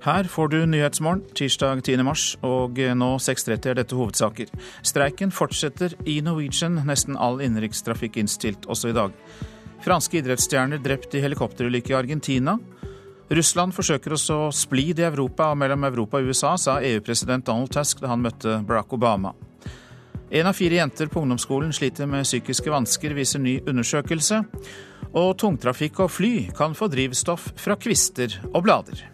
Her får du Nyhetsmorgen tirsdag 10. mars, og nå 6.30 er dette hovedsaker. Streiken fortsetter i Norwegian, nesten all innenrikstrafikk innstilt også i dag. Franske idrettsstjerner drept i helikopterulykke i Argentina. Russland forsøker å så splid i Europa og mellom Europa og USA, sa EU-president Donald Tusk da han møtte Barack Obama. En av fire jenter på ungdomsskolen sliter med psykiske vansker, viser ny undersøkelse. Og tungtrafikk og fly kan få drivstoff fra kvister og blader.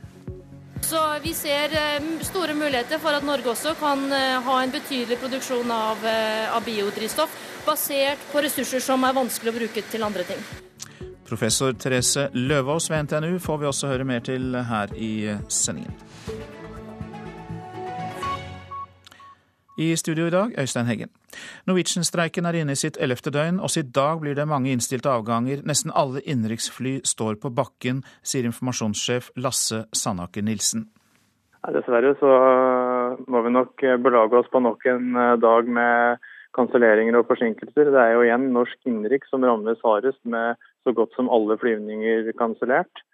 Så vi ser eh, store muligheter for at Norge også kan eh, ha en betydelig produksjon av, eh, av biodrivstoff basert på ressurser som er vanskelig å bruke til andre ting. Professor Therese Løvaas ved NTNU får vi også høre mer til her i sendingen. I studio i dag, Øystein Heggen. Norwegian-streiken er inne i sitt ellevte døgn. Også i dag blir det mange innstilte avganger. Nesten alle innenriksfly står på bakken, sier informasjonssjef Lasse Sandaker Nilsen. Dessverre så må vi nok belage oss på nok en eh, dag med kanselleringer og forsinkelser. Det er jo igjen norsk innenriks som rammes hardest, med så godt som alle flyvninger kansellert.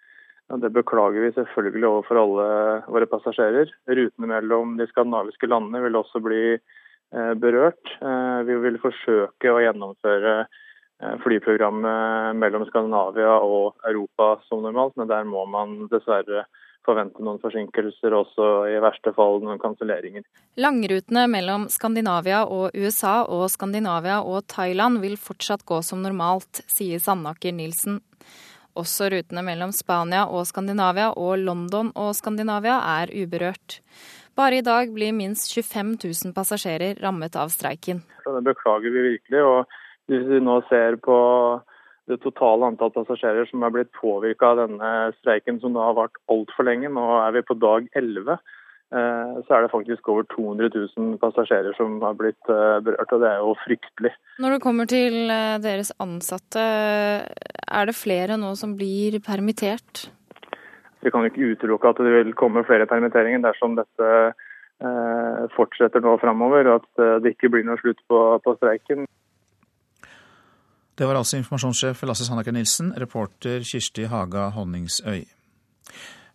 Det beklager vi selvfølgelig overfor alle våre passasjerer. Rutene mellom de skandinaviske landene vil også bli eh, berørt. Eh, vi vil forsøke å gjennomføre eh, flyprogrammet mellom Skandinavia og Europa som normalt, men der må man dessverre forvente noen forsinkelser, også i verste fall noen kanselleringer. Langrutene mellom Skandinavia og USA og Skandinavia og Thailand vil fortsatt gå som normalt, sier Sandaker Nilsen. Også rutene mellom Spania og Skandinavia og London og Skandinavia er uberørt. Bare i dag blir minst 25 000 passasjerer rammet av streiken. Det beklager vi virkelig. og Hvis vi nå ser på det totale antall passasjerer som er blitt påvirka av denne streiken som da har vart altfor lenge, nå er vi på dag 11, Eh, så er det faktisk over 200 000 passasjerer som har blitt eh, berørt, og det er jo fryktelig. Når det kommer til eh, deres ansatte, er det flere nå som blir permittert? Vi kan jo ikke utelukke at det vil komme flere permitteringer dersom dette fortsetter nå framover, og at det ikke blir noe slutt på, på streiken. Det var altså informasjonssjef Lasse Sandaker Nilsen, reporter Kirsti Haga Honningsøy.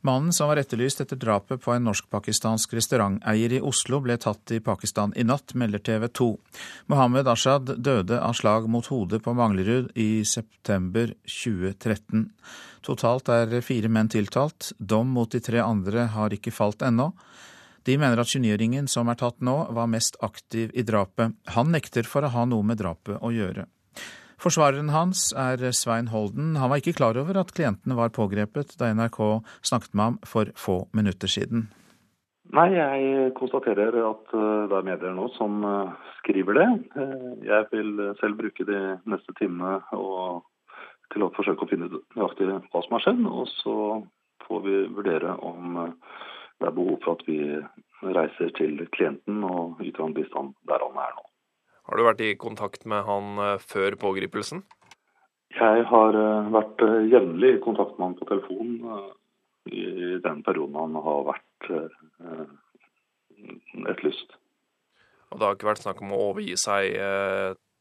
Mannen som var etterlyst etter drapet på en norsk-pakistansk restauranteier i Oslo, ble tatt i Pakistan i natt, melder TV 2. Mohammed Ashad døde av slag mot hodet på Manglerud i september 2013. Totalt er fire menn tiltalt. Dom mot de tre andre har ikke falt ennå. De mener at 29-åringen som er tatt nå, var mest aktiv i drapet. Han nekter for å ha noe med drapet å gjøre. Forsvareren hans er Svein Holden. Han var ikke klar over at klientene var pågrepet da NRK snakket med ham for få minutter siden. Nei, jeg konstaterer at eh, det er medier nå som eh, skriver det. Eh, jeg vil selv bruke de neste timene til å forsøke å finne ut nøyaktig hva som har skjedd. Og så får vi vurdere om det er behov for at vi reiser til klienten og yter han bistand der han er. Har du vært i kontakt med han eh, før pågripelsen? Jeg har eh, vært eh, jevnlig i kontakt med han på telefon i den perioden han har vært etterlyst. Og det har ikke vært snakk om å overgi seg,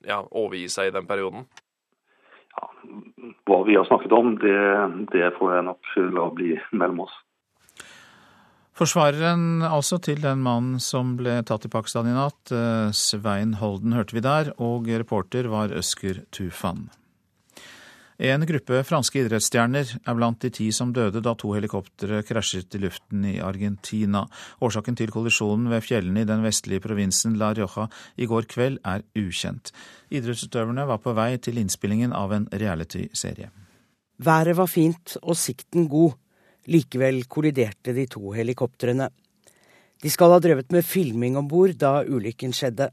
ja, overgi seg i den perioden? Ja, Hva vi har snakket om, det, det får jeg nok la bli mellom oss. Forsvareren altså til den mannen som ble tatt i Pakistan i natt, eh, Svein Holden, hørte vi der, og reporter var Øsker Tufan. En gruppe franske idrettsstjerner er blant de ti som døde da to helikoptre krasjet i luften i Argentina. Årsaken til kollisjonen ved fjellene i den vestlige provinsen La Rioja i går kveld er ukjent. Idrettsutøverne var på vei til innspillingen av en reality-serie. Været var fint og sikten god. Likevel kolliderte de to helikoptrene. De skal ha drevet med filming om bord da ulykken skjedde.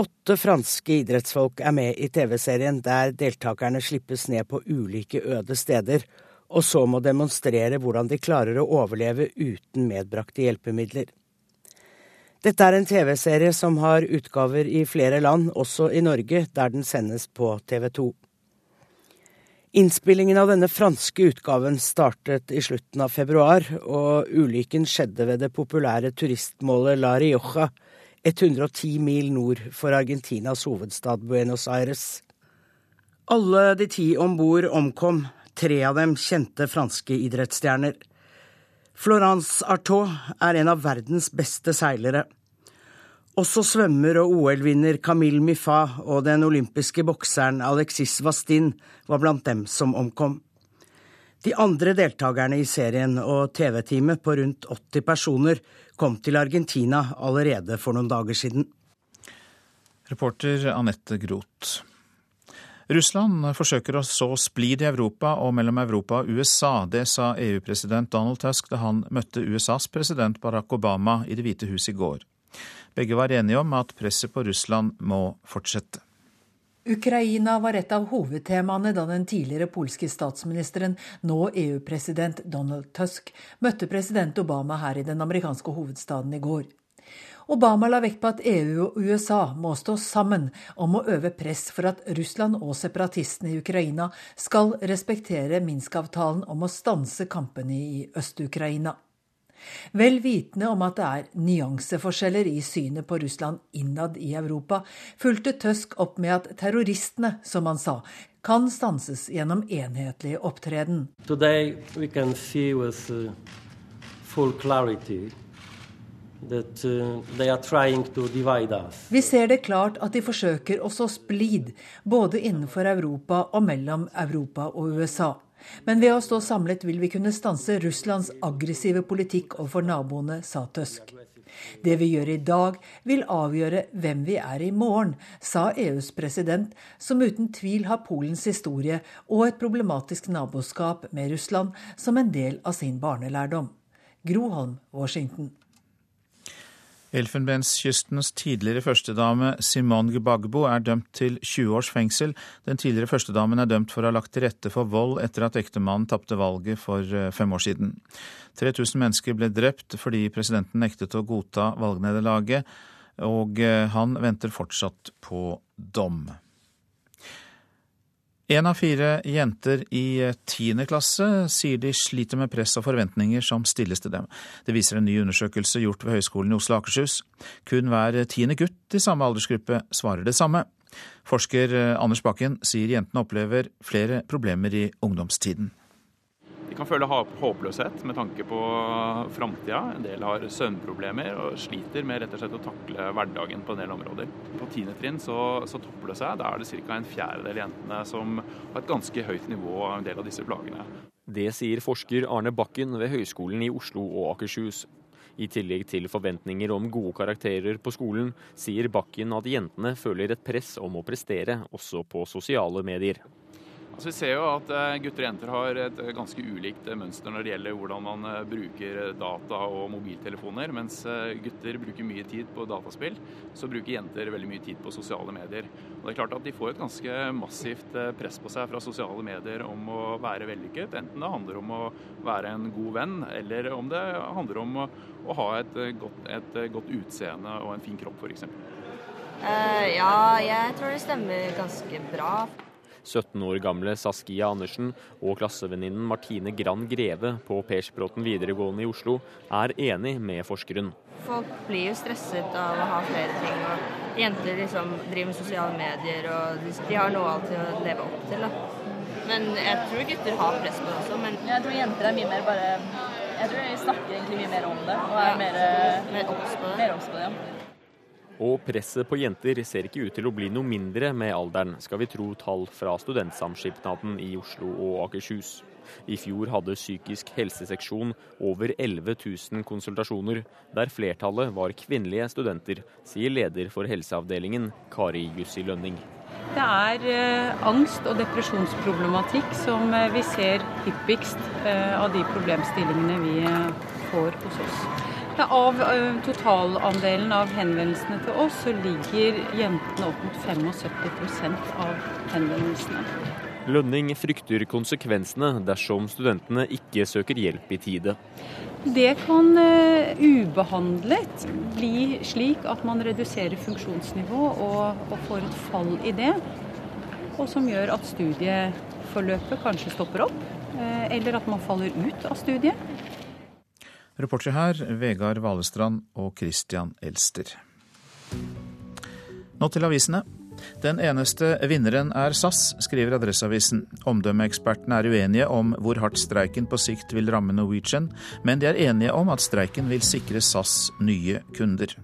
Åtte franske idrettsfolk er med i TV-serien der deltakerne slippes ned på ulike øde steder, og så må demonstrere hvordan de klarer å overleve uten medbrakte hjelpemidler. Dette er en TV-serie som har utgaver i flere land, også i Norge, der den sendes på TV 2. Innspillingen av denne franske utgaven startet i slutten av februar, og ulykken skjedde ved det populære turistmålet La Rioja, 110 mil nord for Argentinas hovedstad Buenos Aires. Alle de ti om bord omkom, tre av dem kjente franske idrettsstjerner. Florence Artaud er en av verdens beste seilere. Også svømmer og OL-vinner Camille Miffa og den olympiske bokseren Alexis Vastin var blant dem som omkom. De andre deltakerne i serien og TV-teamet på rundt 80 personer kom til Argentina allerede for noen dager siden. Reporter Anette Groth. Russland forsøker å så splid i Europa og mellom Europa og USA. Det sa EU-president Donald Tusk da han møtte USAs president Barack Obama i Det hvite hus i går. Begge var enige om at presset på Russland må fortsette. Ukraina var et av hovedtemaene da den tidligere polske statsministeren, nå EU-president Donald Tusk, møtte president Obama her i den amerikanske hovedstaden i går. Obama la vekt på at EU og USA må stå sammen om å øve press for at Russland og separatistene i Ukraina skal respektere Minsk-avtalen om å stanse kampene i Øst-Ukraina. Vel vitende om at det er nyanseforskjeller i synet på Russland innad i Europa, fulgte Tusk opp med at terroristene, som han sa, kan stanses gjennom enhetlig opptreden. Today we can see with uh, full clarity That, uh, Vi ser det klart at de forsøker å så splid, både innenfor Europa og mellom Europa og USA. Men ved å stå samlet vil vi kunne stanse Russlands aggressive politikk overfor naboene, sa Tusk. Det vi gjør i dag, vil avgjøre hvem vi er i morgen, sa EUs president, som uten tvil har Polens historie og et problematisk naboskap med Russland som en del av sin barnelærdom. Groholm, Washington. Elfenbenskystens tidligere førstedame Simone Gbagbo er dømt til 20 års fengsel. Den tidligere førstedamen er dømt for å ha lagt til rette for vold etter at ektemannen tapte valget for eh, fem år siden. 3000 mennesker ble drept fordi presidenten nektet å godta valgnederlaget, og eh, han venter fortsatt på dom. Én av fire jenter i eh, tiende klasse sier de sliter med press og forventninger som stilles til dem. Det viser en ny undersøkelse gjort ved Høgskolen i Oslo og Akershus. Kun hver tiende gutt i samme aldersgruppe svarer det samme. Forsker eh, Anders Bakken sier jentene opplever flere problemer i ungdomstiden. De kan føle håpløshet med tanke på framtida. En del har søvnproblemer og sliter med rett og slett å takle hverdagen på en del områder. På tiende trinn så, så, topper det seg. Da er det ca. en fjerdedel jentene som har et ganske høyt nivå av en del av disse plagene. Det sier forsker Arne Bakken ved Høgskolen i Oslo og Akershus. I tillegg til forventninger om gode karakterer på skolen, sier Bakken at jentene føler et press om å prestere, også på sosiale medier. Altså, vi ser jo at eh, gutter og jenter har et eh, ganske ulikt eh, mønster når det gjelder hvordan man bruker data og mobiltelefoner. Mens gutter bruker mye tid på dataspill, så bruker jenter veldig mye tid på sosiale medier. Og det er klart at De får et ganske massivt press på seg fra sosiale medier om å være vellykket. Enten det handler om å være en god venn, eller om det handler om å, ha et godt, et godt, utseende og en fin kropp, f.eks. Uh, ja, jeg tror det stemmer ganske bra. 17 år gamle Saskia Andersen og klassevenninnen Martine Grand Greve på Persbråten videregående i Oslo er enig med forskeren. Folk blir jo stresset av å ha flere ting. og Jenter liksom driver med sosiale medier og de har noe alltid å leve opp til. Da. Men jeg tror gutter har press på det også. Men jeg tror jenter er mye mer bare Jeg tror de snakker egentlig mye mer om det og er ja, mer, mer obs på det. Mer på det ja. Og presset på jenter ser ikke ut til å bli noe mindre med alderen, skal vi tro tall fra Studentsamskipnaden i Oslo og Akershus. I fjor hadde psykisk helseseksjon over 11 000 konsultasjoner, der flertallet var kvinnelige studenter, sier leder for helseavdelingen Kari Jussi Lønning. Det er eh, angst- og depresjonsproblematikk som eh, vi ser hyppigst eh, av de problemstillingene vi får hos oss. Av totalandelen av henvendelsene til oss, så ligger jentene opp mot 75% av henvendelsene. Lønning frykter konsekvensene dersom studentene ikke søker hjelp i tide. Det kan uh, ubehandlet bli slik at man reduserer funksjonsnivå og, og får et fall i det. Og som gjør at studieforløpet kanskje stopper opp, uh, eller at man faller ut av studiet. Reportere her Vegard Valestrand og Christian Elster. Nå til avisene. Den eneste vinneren er SAS, skriver Adresseavisen. Omdømmeekspertene er uenige om hvor hardt streiken på sikt vil ramme Norwegian, men de er enige om at streiken vil sikre SAS nye kunder.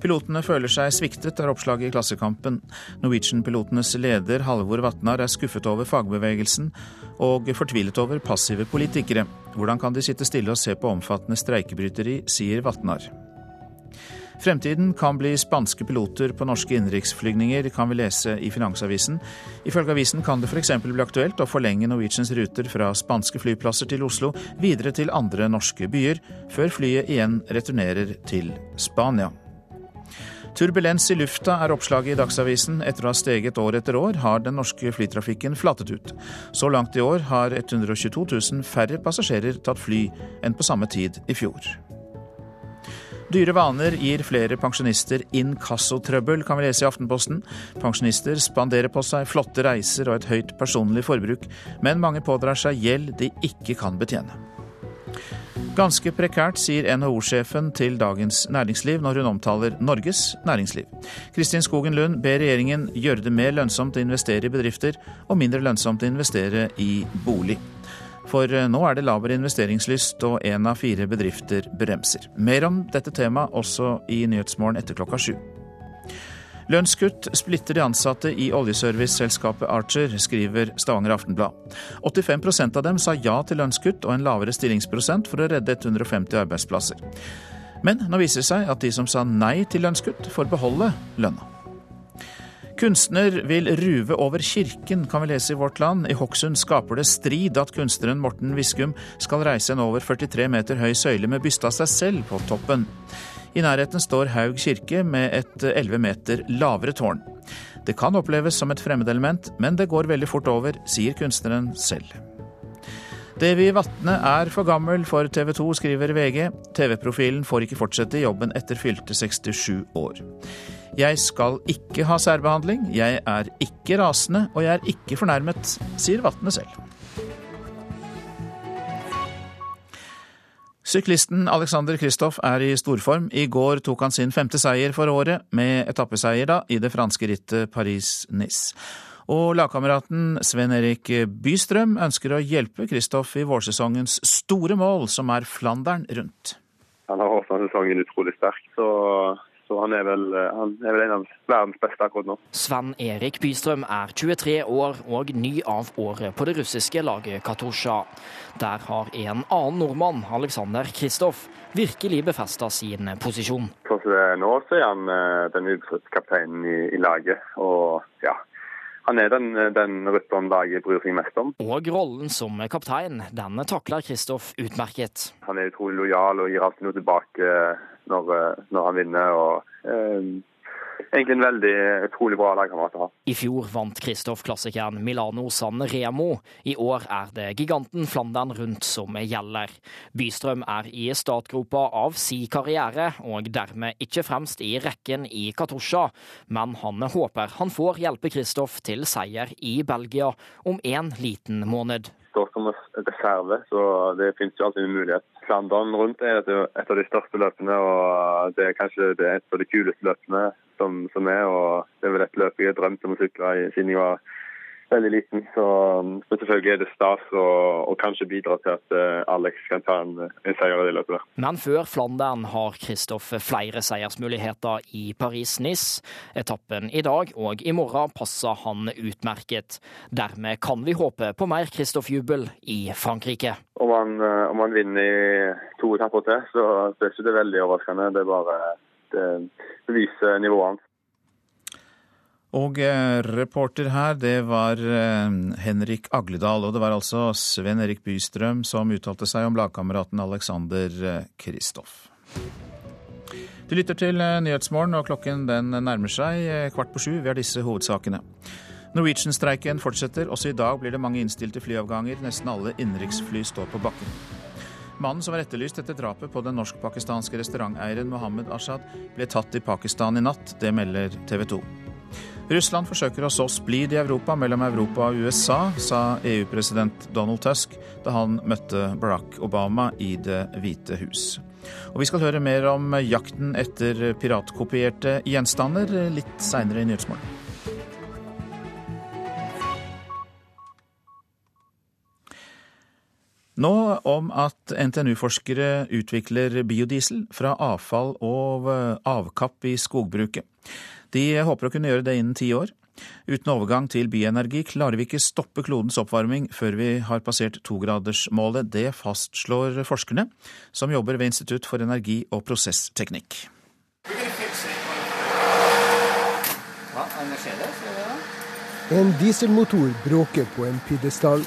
Pilotene føler seg sviktet, er oppslaget i Klassekampen. Norwegian-pilotenes leder Halvor Vatnar er skuffet over fagbevegelsen og fortvilet over passive politikere. Hvordan kan de sitte stille og se på omfattende streikebryteri, sier Vatnar. Fremtiden kan bli spanske piloter på norske innenriksflygninger, kan vi lese i Finansavisen. Ifølge avisen kan det f.eks. bli aktuelt å forlenge Norwegians ruter fra spanske flyplasser til Oslo, videre til andre norske byer, før flyet igjen returnerer til Spania. Turbulens i lufta er oppslaget i Dagsavisen. Etter å ha steget år etter år, har den norske flytrafikken flattet ut. Så langt i år har 122 000 færre passasjerer tatt fly enn på samme tid i fjor. Dyre vaner gir flere pensjonister inkassotrøbbel, kan vi lese i Aftenposten. Pensjonister spanderer på seg flotte reiser og et høyt personlig forbruk, men mange pådrar seg gjeld de ikke kan betjene. Ganske prekært, sier NHO-sjefen til Dagens Næringsliv når hun omtaler Norges næringsliv. Kristin Skogen Lund ber regjeringen gjøre det mer lønnsomt å investere i bedrifter og mindre lønnsomt å investere i bolig. For eh, nå er det laber investeringslyst, og én av fire bedrifter bremser. Mer om dette temaet også i Nyhetsmorgen etter klokka sju. Lønnskutt splitter de ansatte i oljeserviceselskapet Archer, skriver Stavanger Aftenblad. 85% av dem sa ja til lønnskutt og en lavere stillingsprosent for å redde 150 arbeidsplasser. Men nå viser det seg at de som sa nei til lønnskutt, får beholde lønna. Kunstner vil ruve over kirken, kan vi lese i Vårt Land. I Hokksund skaper det strid at kunstneren Morten Viskum skal reise en over 43 meter høy søyle med byste av seg selv på toppen. I nærheten står Haug kirke med et 11 meter lavere tårn. Det kan oppleves som et fremmedelement, men det går veldig fort over, sier kunstneren selv. Davy Vatne er for gammel for TV 2, skriver VG. TV-profilen får ikke fortsette i jobben etter fylte 67 år. Jeg skal ikke ha særbehandling, jeg er ikke rasende, og jeg er ikke fornærmet, sier Vatne selv. Syklisten Alexander Kristoff er i storform. I går tok han sin femte seier for året, med etappeseier da i det franske rittet Paris-Nice. Og lagkameraten Sven Erik Bystrøm ønsker å hjelpe Kristoff i vårsesongens store mål, som er Flandern rundt. Han har åpna sesongen utrolig sterkt, så så han er, vel, eh, han er vel en av verdens beste akkurat nå. Sven Erik Bystrøm er 23 år og ny av året på det russiske laget Katusha. Der har en annen nordmann, Alexander Kristoff, virkelig befesta sin posisjon. Sånn som det er nå, så er han eh, den utfødte kapteinen i, i, laget. Og ja, han er den, den rytteren laget bryr seg mest om. Og rollen som kaptein, den takler Kristoff utmerket. Han er utrolig lojal og gir alltid noe tilbake når, eh, når han vinner. og eh, Egentlig en veldig utrolig bra lagkamerat å ha. I fjor vant Kristoff klassikeren Milano San Remo. I år er det giganten Flandern rundt som gjelder. Bystrøm er i startgropa av si karriere, og dermed ikke fremst i rekken i Katusha. Men han håper han får hjelpe Kristoff til seier i Belgia om en liten måned står som reserve, så det finnes jo alltid en mulighet. Flandern rundt er et av de største løpene, og det er kanskje det et av de kuleste løpene som, som er. og Det er vel et løp jeg har drømt om å sykle siden jeg var veldig liten. Så men selvfølgelig er det stas å kanskje bidra til at uh, Alex kan ta en, en seier i det løpet. der. Men før Flandern har Kristoff flere seiersmuligheter i Paris-Nice. Etappen i dag og i morgen passer han utmerket. Dermed kan vi håpe på mer Kristoff-jubel i Frankrike. Om han, uh, om han, vinner i to etapper til, så, så er ikke det veldig overraskende. Det er bare det beviser nivået hans. Og eh, reporter her, det var eh, Henrik Agledal. Og det var altså Sven Erik Bystrøm som uttalte seg om lagkameraten Alexander eh, Kristoff. Du lytter til Nyhetsmorgen, og klokken den nærmer seg kvart på sju. Vi har disse hovedsakene. Norwegian-streiken fortsetter. Også i dag blir det mange innstilte flyavganger. Nesten alle innenriksfly står på bakken. Mannen som var etterlyst etter drapet på den norsk-pakistanske restauranteieren Mohammed Ashad, ble tatt i Pakistan i natt. Det melder TV 2. Russland forsøker å så splid i Europa mellom Europa og USA, sa EU-president Donald Tusk da han møtte Barack Obama i Det hvite hus. Og vi skal høre mer om jakten etter piratkopierte gjenstander litt seinere i Nyhetsmorgen. Nå om at NTNU-forskere utvikler biodiesel fra avfall og avkapp i skogbruket. De håper å kunne gjøre det innen ti år. Uten overgang til bienergi klarer vi ikke stoppe klodens oppvarming før vi har passert togradersmålet. Det fastslår forskerne, som jobber ved Institutt for energi og prosessteknikk. En dieselmotor bråker på en pidestall.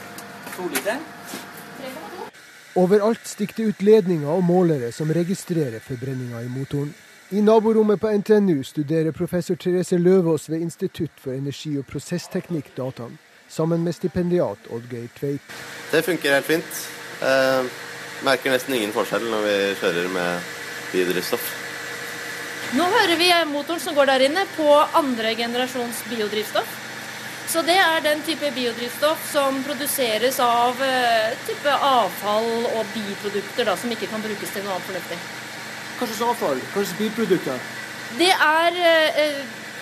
Overalt stikker det ut ledninger og målere som registrerer forbrenninga i motoren. I naborommet på NTNU studerer professor Therese Løvaas ved Institutt for energi- og prosessteknikk dataen, sammen med stipendiat Oddgeir Tveit. Det funker helt fint. Eh, merker nesten ingen forskjell når vi kjører med biodrivstoff. Nå hører vi motoren som går der inne på andre generasjons biodrivstoff. Så det er den type biodrivstoff som produseres av uh, type avfall og biprodukter da, som ikke kan brukes til noe annet fornuftig. Hva slags avfall? Hva slags biprodukter? Det er uh,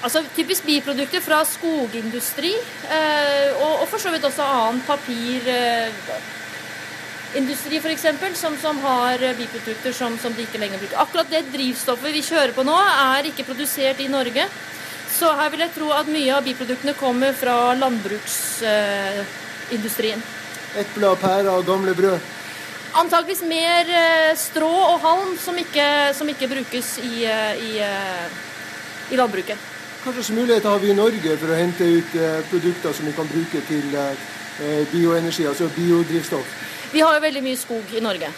altså, typisk biprodukter fra skogindustri, uh, og, og, for så vidt også annen papir industri f.eks., som, som har biprodukter som, som de ikke lenger bruker. Akkurat det drivstoffet vi kjører på nå, er ikke produsert i Norge. Så her vil jeg tro at mye av biproduktene kommer fra landbruksindustrien. Epler, pærer og gamle brød? Antakeligvis mer eh, strå og halm som ikke, som ikke brukes i, eh, i, eh, i, landbruket. Hva slags muligheter har vi i Norge for å hente ut produkter som vi kan bruke til bioenergi, altså biodrivstoff? Vi har jo veldig mye skog i Norge.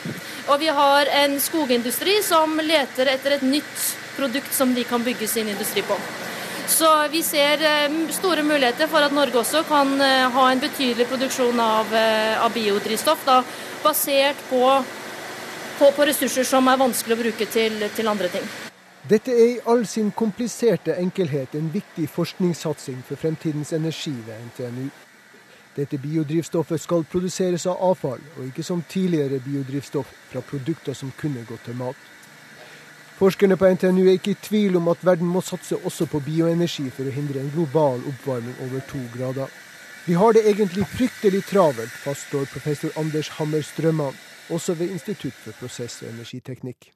Og vi har en skogindustri som leter etter et nytt produkt som de kan bygge sin industri på. Så vi ser store muligheter for at Norge også kan ha en betydelig produksjon av, av biodrivstoff, da, basert på, på, på, ressurser som er vanskelig å bruke til, til andre ting. Dette er i all sin kompliserte enkelhet en viktig forskningssatsing for fremtidens energi ved NTNU. Dette biodrivstoffet skal produseres av avfall, og ikke som tidligere biodrivstoff fra produkter som kunne gått til mat. Forskerne på NTNU er ikke i tvil om at verden må satse også på bioenergi for å hindre en global oppvarming over to grader. Vi har det egentlig fryktelig travelt, fastslår professor Anders Hammer Strømman, også ved Institutt for prosess- og energiteknikk.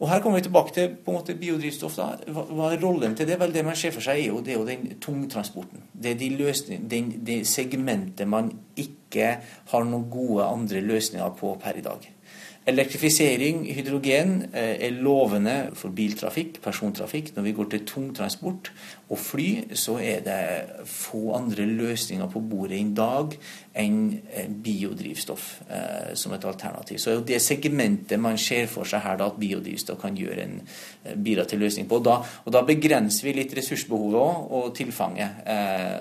Og Her kommer vi tilbake til på en måte biodrivstoff. da. Hva, er rollen til det? Vel, Det man ser for seg, er jo, det er jo den tungtransporten. Det er de løsning, det segmentet man ikke har noen gode andre løsninger på per i dag. Elektrifisering, hydrogen, eh, er lovende for biltrafikk, persontrafikk. Når vi går til tungtransport og fly, så er det få andre løsninger på bordet i dag enn eh, biodrivstoff eh, som et alternativ. Så er jo det segmentet man ser for seg her, da, at biodrivstoff kan gjøre en, bidra til løsning på. Og da, og da begrenser vi litt ressursbehovet også, og tilfanget.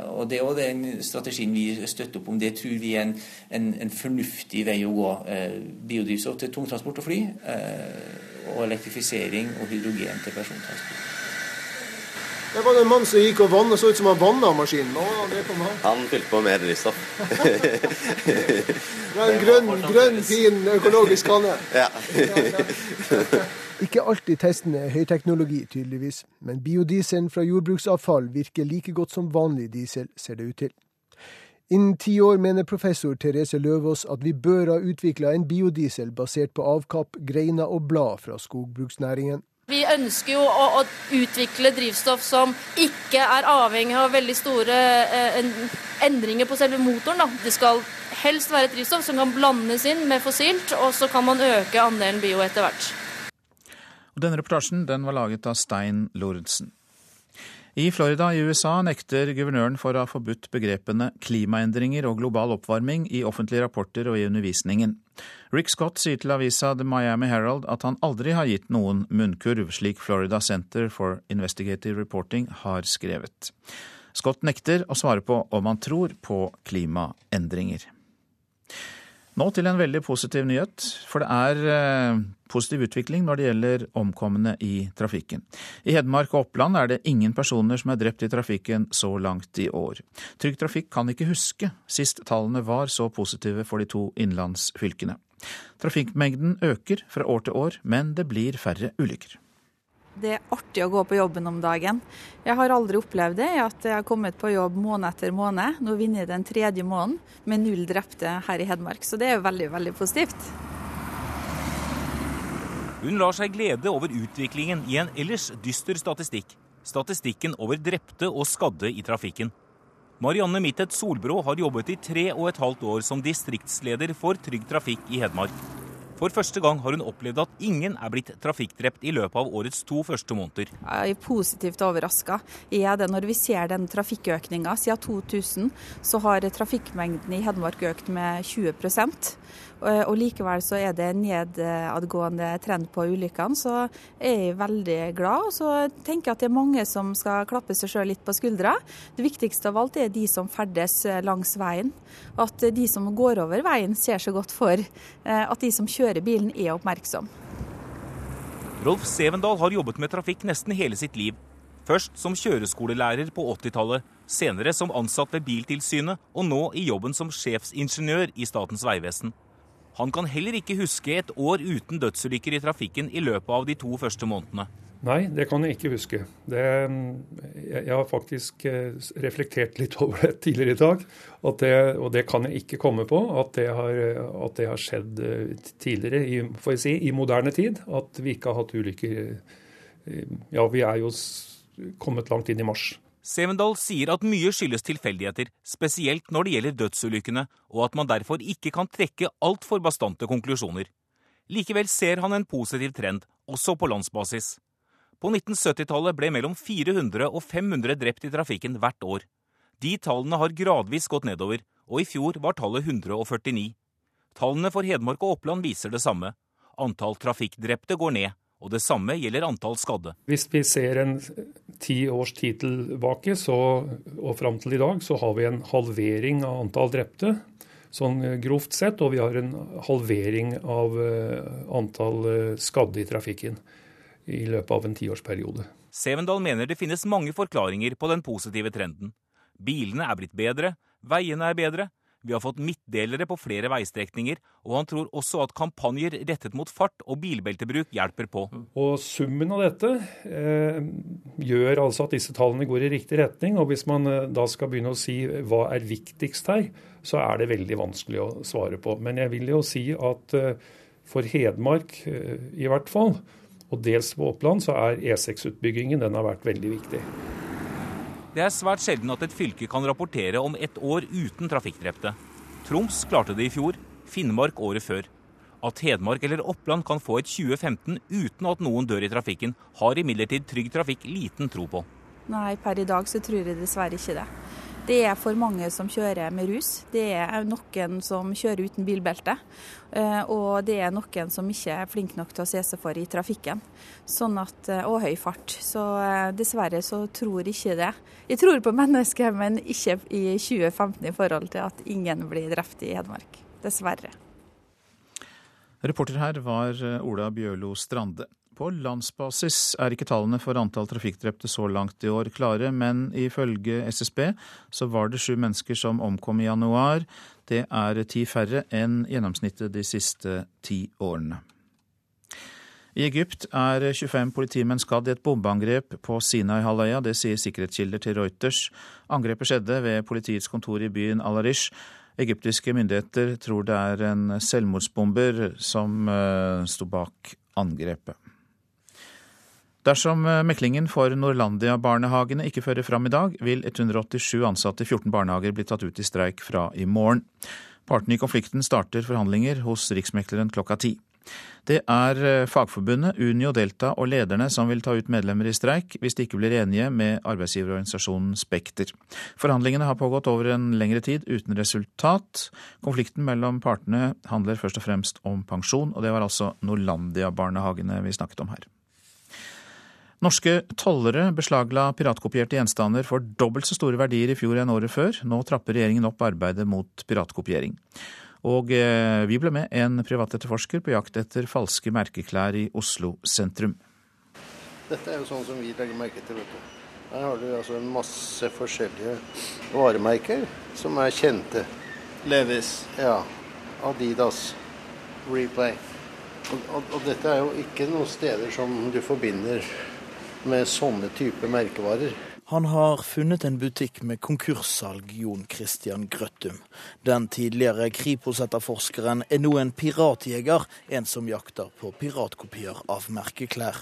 og Det er også den strategien vi støtter opp om. Det tror vi er en, en, en fornuftig vei å gå. biodrivstoff til tungtransport og fly, eh, og elektrifisering og hydrogen til persontransport. Det var en mann som gikk og vannet, så ut som han vanna maskinen. Han fylte på mer drivstoff. en grønn, grønn, fin økologisk kanne. Ja. Ikke alltid testene er høyteknologi, tydeligvis, men biodieselen fra jordbruksavfall virker like godt som vanlig diesel, ser det ut til. Innen ti år mener professor Therese Løvaas at vi bør ha utvikla en biodiesel basert på avkapp, greiner og blad fra skogbruksnæringen. Vi ønsker jo å, å, utvikle drivstoff som ikke er avhengig av veldig store eh, endringer på selve motoren. Da. Det skal helst være et drivstoff som kan blandes inn med fossilt, og så kan man øke andelen bio etter hvert. Denne reportasjen den var laget av Stein Lorentzen. I Florida i USA nekter guvernøren for å ha forbudt begrepene klimaendringer og global oppvarming i offentlige rapporter og i undervisningen. Rick Scott sier til avisa The Miami Herald at han aldri har gitt noen munnkurv, slik Florida Center for Investigative Reporting har skrevet. Scott nekter å svare på om han tror på klimaendringer. Nå til en veldig positiv nyhet, for det er eh, positiv utvikling når det gjelder omkomne i trafikken. I Hedmark og Oppland er det ingen personer som er drept i trafikken så langt i år. Trygg Trafikk kan ikke huske sist tallene var så positive for de to innlandsfylkene. Trafikkmengden øker fra år til år, men det blir færre ulykker. Det er artig å gå på jobben om dagen. Jeg har aldri opplevd det, at jeg har kommet på jobb måned etter måned. Nå vinner jeg den tredje måneden med null drepte her i Hedmark, så det er veldig, veldig positivt. Hun lar seg glede over utviklingen i en ellers dyster statistikk. Statistikken over drepte og skadde i trafikken. Marianne Mittet Solbrå har jobbet i tre og et halvt år som distriktsleder for Trygg Trafikk i Hedmark. For første gang har hun opplevd at ingen er blitt trafikkdrept i løpet av årets to første måneder. Jeg er positivt overraska. Når vi ser den trafikkøkninga siden 2000, så har trafikkmengden i Hedmark økt med 20 og likevel så er det nedadgående trend på ulykkene, så er jeg veldig glad. Og så tenker jeg at det er mange som skal klappe seg sjøl litt på skuldra. Det viktigste av alt er de som ferdes langs veien. At de som går over veien ser seg godt for. Eh, at de som kjører bilen er oppmerksom. Rolf Sevendal har jobbet med trafikk nesten hele sitt liv. Først som kjøreskolelærer på 80-tallet, senere som ansatt ved Biltilsynet, og nå i jobben som sjefsingeniør i Statens vegvesen. Han kan heller ikke huske et år uten dødsulykker i trafikken i løpet av de to første månedene. Nei, det kan jeg ikke huske. Det, jeg har faktisk eh, reflektert litt over det tidligere i dag. Det, og det kan jeg ikke komme på at det har, at det har skjedd eh, tidligere i, får jeg si, i moderne tid. At vi ikke har hatt ulykker. Eh, ja, vi er jo kommet langt inn i mars. Sevendal sier at mye skyldes tilfeldigheter, spesielt når det gjelder dødsulykkene, og at man derfor ikke kan trekke altfor bastante konklusjoner. Likevel ser han en positiv trend, også på landsbasis. På 1970-tallet ble mellom 400 og 500 drept i trafikken hvert år. De tallene har gradvis gått nedover, og i fjor var tallet 149. Tallene for Hedmark og Oppland viser det samme. Antall trafikkdrepte går ned, og det samme gjelder antall skadde. Hvis vi ser en ti års tid tilbake så, og fram til i dag, så har vi en halvering av antall drepte. Sånn grovt sett, og vi har en halvering av uh, antall uh, skadde i trafikken i løpet av en tiårsperiode. Sevendal mener det finnes mange forklaringer på den positive trenden. Bilene er blitt bedre, veiene er bedre, vi har fått midtdelere på flere veistrekninger, og han tror også at kampanjer rettet mot fart og bilbeltebruk hjelper på. Og Summen av dette eh, gjør altså at disse tallene går i riktig retning. og Hvis man eh, da skal begynne å si hva er viktigst her, så er det veldig vanskelig å svare på. Men jeg vil jo si at eh, for Hedmark eh, i hvert fall, og dels på Oppland, så er E6-utbyggingen den har vært veldig viktig. Det er svært sjelden at et fylke kan rapportere om ett år uten trafikkdrepte. Troms klarte det i fjor, Finnmark året før. At Hedmark eller Oppland kan få et 2015 uten at noen dør i trafikken, har imidlertid Trygg Trafikk liten tro på. Nei, per i dag så tror jeg dessverre ikke det. Det er for mange som kjører med rus. Det er noen som kjører uten bilbelte. Eh, og det er noen som ikke er flink nok til å se seg for i trafikken. Sånn at, eh, og høy fart. Så eh, dessverre så tror ikke det. Jeg tror på mennesket, men ikke i 2015 i forhold til at ingen blir drept i Hedmark. Dessverre. Reporter her var Ola Bjørlo Strande. På landsbasis er ikke tallene for antall trafikkdrepte så langt i år klare, men ifølge SSB så var det sju mennesker som omkom i januar. Det er ti færre enn gjennomsnittet de siste ti årene. I Egypt er 25 politimenn skadd i et bombeangrep på Sinai-halvøya. Det sier sikkerhetskilder til Reuters. Angrepet skjedde ved politiets kontor i byen Al-Arish. Egyptiske myndigheter tror det er en selvmordsbomber som uh, sto bak angrepet. Dersom eh, meklingen for Norlandia-barnehagene ikke fører fram i dag, vil 187 ansatte i 14 barnehager bli tatt ut i streik fra i morgen. Partene i konflikten starter forhandlinger hos Riksmekleren klokka ti. Det er eh, Fagforbundet, Unio, Delta og lederne som vil ta ut medlemmer i streik hvis de ikke blir enige med arbeidsgiverorganisasjonen Spekter. Forhandlingene har pågått over en lengre tid uten resultat. Konflikten mellom partene handler først og fremst om pensjon, og det var altså Norlandia-barnehagene vi snakket om her. Norske tollere beslagla piratkopierte gjenstander for dobbelt så store verdier i fjor enn året før. Nå trapper regjeringen opp arbeidet mot piratkopiering. Og eh, vi ble med en privatetterforsker på jakt etter falske merkeklær i Oslo sentrum. Dette er jo sånn som vi legger merke til. vet du. Her har du altså en masse forskjellige varemerker som er kjente. Levis. Ja. Adidas. Replay. Og, og, og dette er jo ikke noen steder som du forbinder med sånne type merkevarer. Han har funnet en butikk med konkurssalg, Jon Christian Grøttum. Den tidligere Kripos-etterforskeren er nå en piratjeger, en som jakter på piratkopier av merkeklær.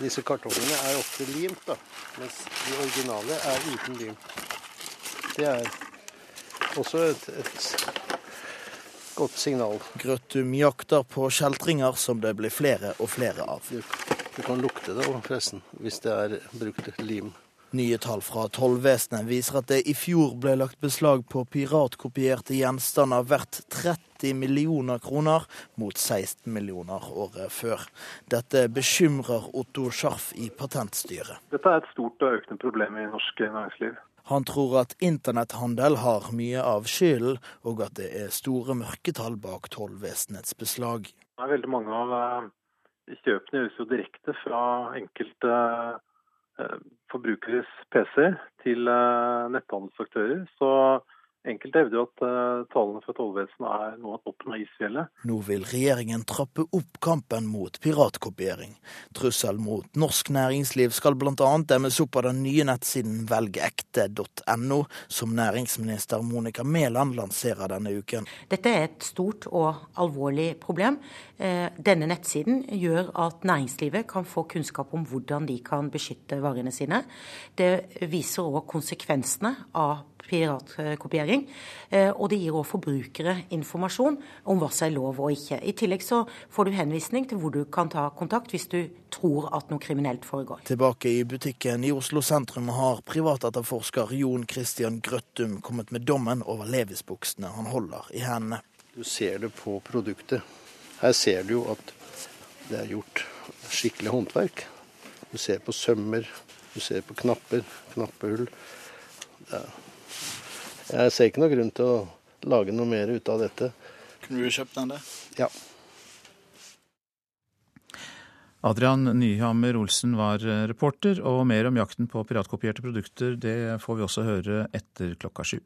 Disse kartongene er ofte limt, da, mens de originale er uten lim. Det er også et, et godt signal. Grøttum jakter på kjeltringer som det blir flere og flere av. Du kan lukte det òg, forresten, hvis det er brukt lim. Nye tall fra tollvesenet viser at det i fjor ble lagt beslag på piratkopierte gjenstander verdt 30 millioner kroner, mot 16 millioner året før. Dette bekymrer Otto Scharf i Patentstyret. Dette er et stort og økende problem i norsk næringsliv. Han tror at internetthandel har mye av skylden, og at det er store mørketall bak tollvesenets beslag. Det er veldig mange av eh, kjøpene gjøres jo direkte fra enkelte eh, forbrukeres PC til eh, netthandelsaktører. Så Enkelte hevder at uh, tallene fra tollvesenet er noe av toppen av isfjellet. Nå vil regjeringen trappe opp kampen mot piratkopiering. Trussel mot norsk næringsliv skal bl.a. demmes opp av den nye nettsiden velgekte.no, som næringsminister Monica Mæland lanserer denne uken. Dette er et stort og alvorlig problem. Eh, denne nettsiden gjør at næringslivet kan få kunnskap om hvordan de kan beskytte varene sine. Det viser òg konsekvensene av piratkopiering. Eh, og det gir òg forbrukere informasjon om hva som er lov og ikke. I tillegg så får du henvisning til hvor du kan ta kontakt hvis du tror at noe kriminelt foregår. Tilbake i butikken i Oslo sentrum har privatetterforsker Jon Christian Grøttum kommet med dommen over Levis-buksene han holder i hendene. Du ser det på produktet. Her ser du jo at det er gjort skikkelig håndverk. Du ser på sømmer, du ser på knapper, knappehull. Ja, jeg ser ikke noe grunn til å lage noe mer ut av dette. Kunne du kjøpt den, det? Ja. Adrian Nyhammer Olsen var eh, reporter, og mer om jakten på piratkopierte produkter det får vi også høre etter klokka sju.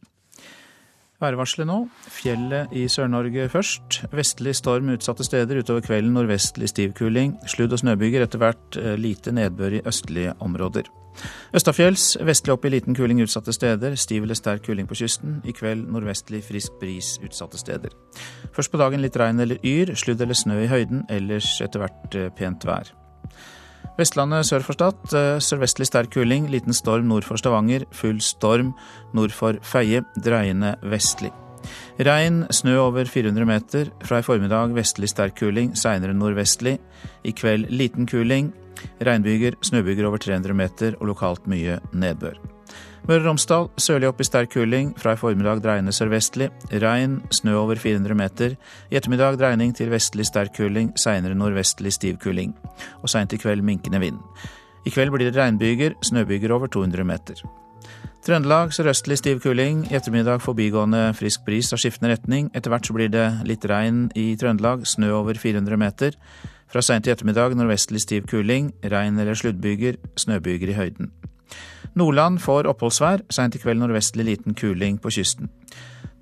Værvarselet nå. Fjellet i Sør-Norge først. Vestlig storm utsatte steder. Utover kvelden nordvestlig stiv kuling. Sludd- og snøbyger. Etter hvert eh, lite nedbør i østlige områder. Østafjells vestlig opp i liten kuling utsatte steder. Stiv eller sterk kuling på kysten. I kveld nordvestlig frisk bris utsatte steder. Først på dagen litt regn eller yr. Sludd eller snø i høyden. Ellers etter hvert eh, pent vær. Vestlandet sør for Stad. Eh, sørvestlig sterk kuling. Liten storm nord for Stavanger. Full storm nord for Feie. Dreiende vestlig. Regn, snø over 400 meter. Fra i formiddag vestlig sterk kuling, seinere nordvestlig. I kveld liten kuling. Regnbyger, snøbyger over 300 meter og lokalt mye nedbør. Møre og Romsdal sørlig opp i sterk kuling. Fra i formiddag dreiende sørvestlig. Regn, snø over 400 meter. I ettermiddag dreining til vestlig sterk kuling, seinere nordvestlig stiv kuling. Og seint i kveld minkende vind. I kveld blir det regnbyger, snøbyger over 200 meter. Trøndelag sørøstlig stiv kuling. I ettermiddag forbigående frisk bris av skiftende retning. Etter hvert så blir det litt regn i Trøndelag, snø over 400 meter. Fra seint i ettermiddag nordvestlig stiv kuling, regn eller sluddbyger, snøbyger i høyden. Nordland får oppholdsvær, seint i kveld nordvestlig liten kuling på kysten.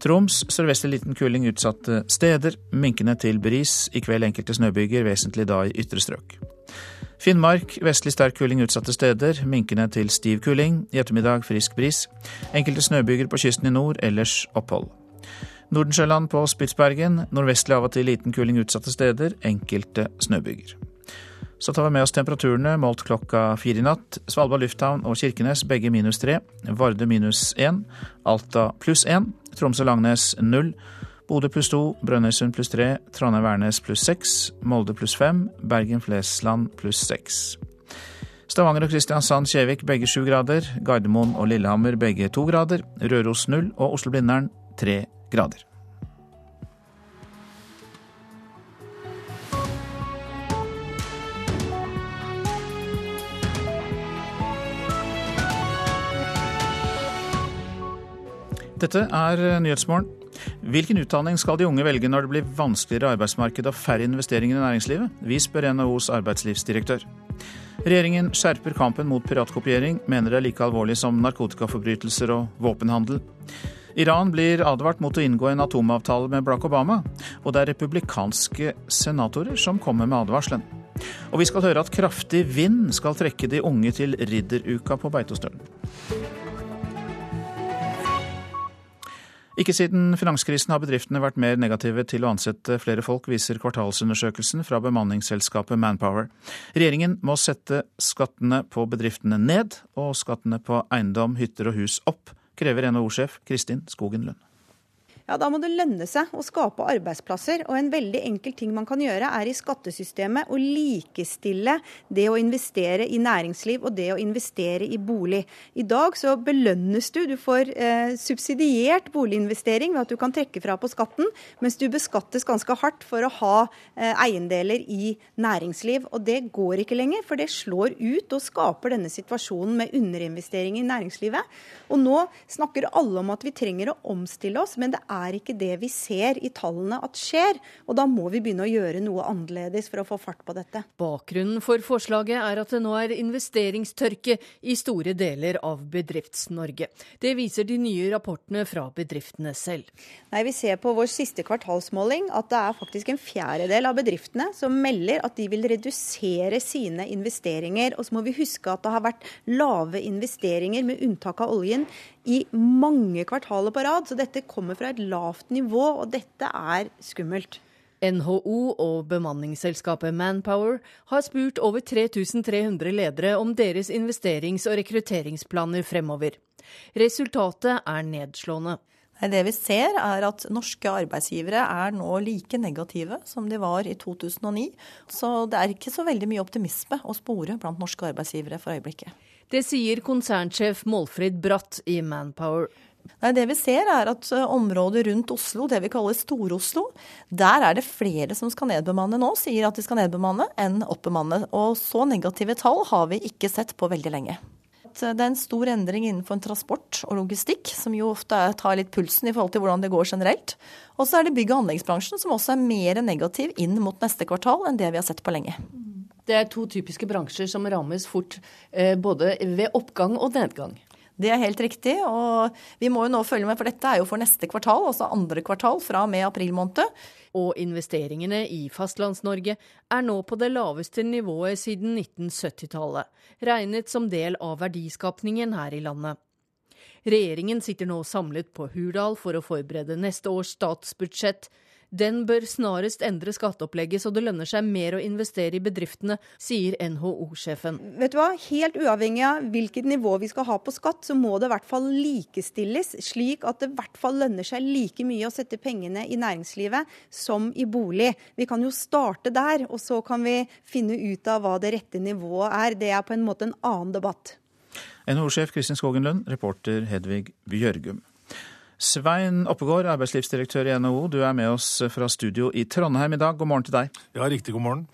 Troms sørvestlig liten kuling utsatte steder, minkende til bris, i kveld enkelte snøbyger, vesentlig da i ytre strøk. Finnmark vestlig sterk kuling utsatte steder, minkende til stiv kuling, i ettermiddag frisk bris. Enkelte snøbyger på kysten i nord, ellers opphold. Nordensjøland på Spitsbergen. Nordvestlig av og til liten kuling utsatte steder. Enkelte snøbyger. Så tar vi med oss temperaturene målt klokka fire i natt. Svalbard lufthavn og Kirkenes begge minus tre. Vardø minus én. Alta pluss én. Tromsø-Langnes null. Bodø pluss to. Brønnøysund pluss tre. Trondheim-Værnes pluss seks. Molde pluss fem. Bergen-Flesland pluss seks. Stavanger og Kristiansand-Kjevik begge sju grader. Gardermoen og Lillehammer begge to grader. Røros null. Og Oslo-Blindern tre grader Dette er Nyhetsmorgen. Hvilken utdanning skal de unge velge når det blir vanskeligere arbeidsmarked og færre investeringer i næringslivet? Vi spør NHOs arbeidslivsdirektør. Regjeringen skjerper kampen mot piratkopiering, mener det er like alvorlig som narkotikaforbrytelser og våpenhandel. Iran blir advart mot å inngå en atomavtale med Barack Obama, og det er republikanske senatorer som kommer med advarselen. Og vi skal høre at kraftig vind skal trekke de unge til ridderuka på Beitostølen. Ikke siden finanskrisen har bedriftene vært mer negative til å ansette flere folk, viser kvartalsundersøkelsen fra bemanningsselskapet Manpower. Regjeringen må sette skattene på bedriftene ned og skattene på eiendom, hytter og hus opp, krever NHO-sjef Kristin Skogen Lund ja, da må det lønne seg å skape arbeidsplasser. Og en veldig enkel ting man kan gjøre, er i skattesystemet å likestille det å investere i næringsliv og det å investere i bolig. I dag så belønnes du. Du får eh, subsidiert boliginvestering ved at du kan trekke fra på skatten, mens du beskattes ganske hardt for å ha eh, eiendeler i næringsliv. Og det går ikke lenger, for det slår ut og skaper denne situasjonen med underinvestering i næringslivet. Og nå snakker alle om at vi trenger å omstille oss, men det er er ikke det vi ser i tallene at skjer. Og da må vi begynne å gjøre noe annerledes for å få fart på dette. Bakgrunnen for forslaget er at det nå er investeringstørke i store deler av Bedrifts-Norge. Det viser de nye rapportene fra bedriftene selv. Nei, Vi ser på vår siste kvartalsmåling at det er faktisk en fjerdedel av bedriftene som melder at de vil redusere sine investeringer. Og så må vi huske at det har vært lave investeringer, med unntak av oljen, i mange kvartaler på rad. Så dette kommer fra et lavt nivå, og dette er skummelt. NHO og bemanningsselskapet Manpower har spurt over 3300 ledere om deres investerings- og rekrutteringsplaner fremover. Resultatet er nedslående. Det vi ser er at norske arbeidsgivere er nå like negative som de var i 2009. Så det er ikke så veldig mye optimisme å spore blant norske arbeidsgivere for øyeblikket. Det sier konsernsjef Målfrid Bratt i Manpower. Nei, det vi ser er at eh, området rundt Oslo, det vi kaller Stor-Oslo, der er det flere som skal nedbemanne nå, sier at de skal nedbemanne, enn oppbemanne. Og så negative tall har vi ikke sett på veldig lenge. Det er en stor endring innenfor transport og logistikk, som jo ofte tar litt pulsen i forhold til hvordan det går generelt. Og så er det bygg- og anleggsbransjen som også er mer negativ inn mot neste kvartal enn det vi har sett på lenge. Det er to typiske bransjer som rammes fort, eh, både ved oppgang og nedgang. Det er helt riktig, og vi må jo nå følge med, for dette er jo for neste kvartal, altså andre kvartal fra og med april måned. Og investeringene i Fastlands-Norge er nå på det laveste nivået siden 1970-tallet, regnet som del av verdiskapningen her i landet. Regjeringen sitter nå samlet på Hurdal for å forberede neste års statsbudsjett, den bør snarest endre skatteopplegget så det lønner seg mer å investere i bedriftene, sier NHO-sjefen. Vet du hva? Helt uavhengig av hvilket nivå vi skal ha på skatt, så må det i hvert fall likestilles, slik at det i hvert fall lønner seg like mye å sette pengene i næringslivet som i bolig. Vi kan jo starte der, og så kan vi finne ut av hva det rette nivået er. Det er på en måte en annen debatt. NHO-sjef Kristin Skogen Lund, reporter Hedvig Bjørgum. Svein Oppegård, arbeidslivsdirektør i NHO, du er med oss fra studio i Trondheim i dag. God morgen til deg. Ja, riktig god morgen.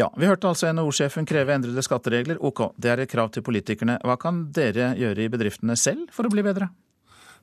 Ja, Vi hørte altså NHO-sjefen kreve endrede skatteregler. Ok, det er et krav til politikerne. Hva kan dere gjøre i bedriftene selv for å bli bedre?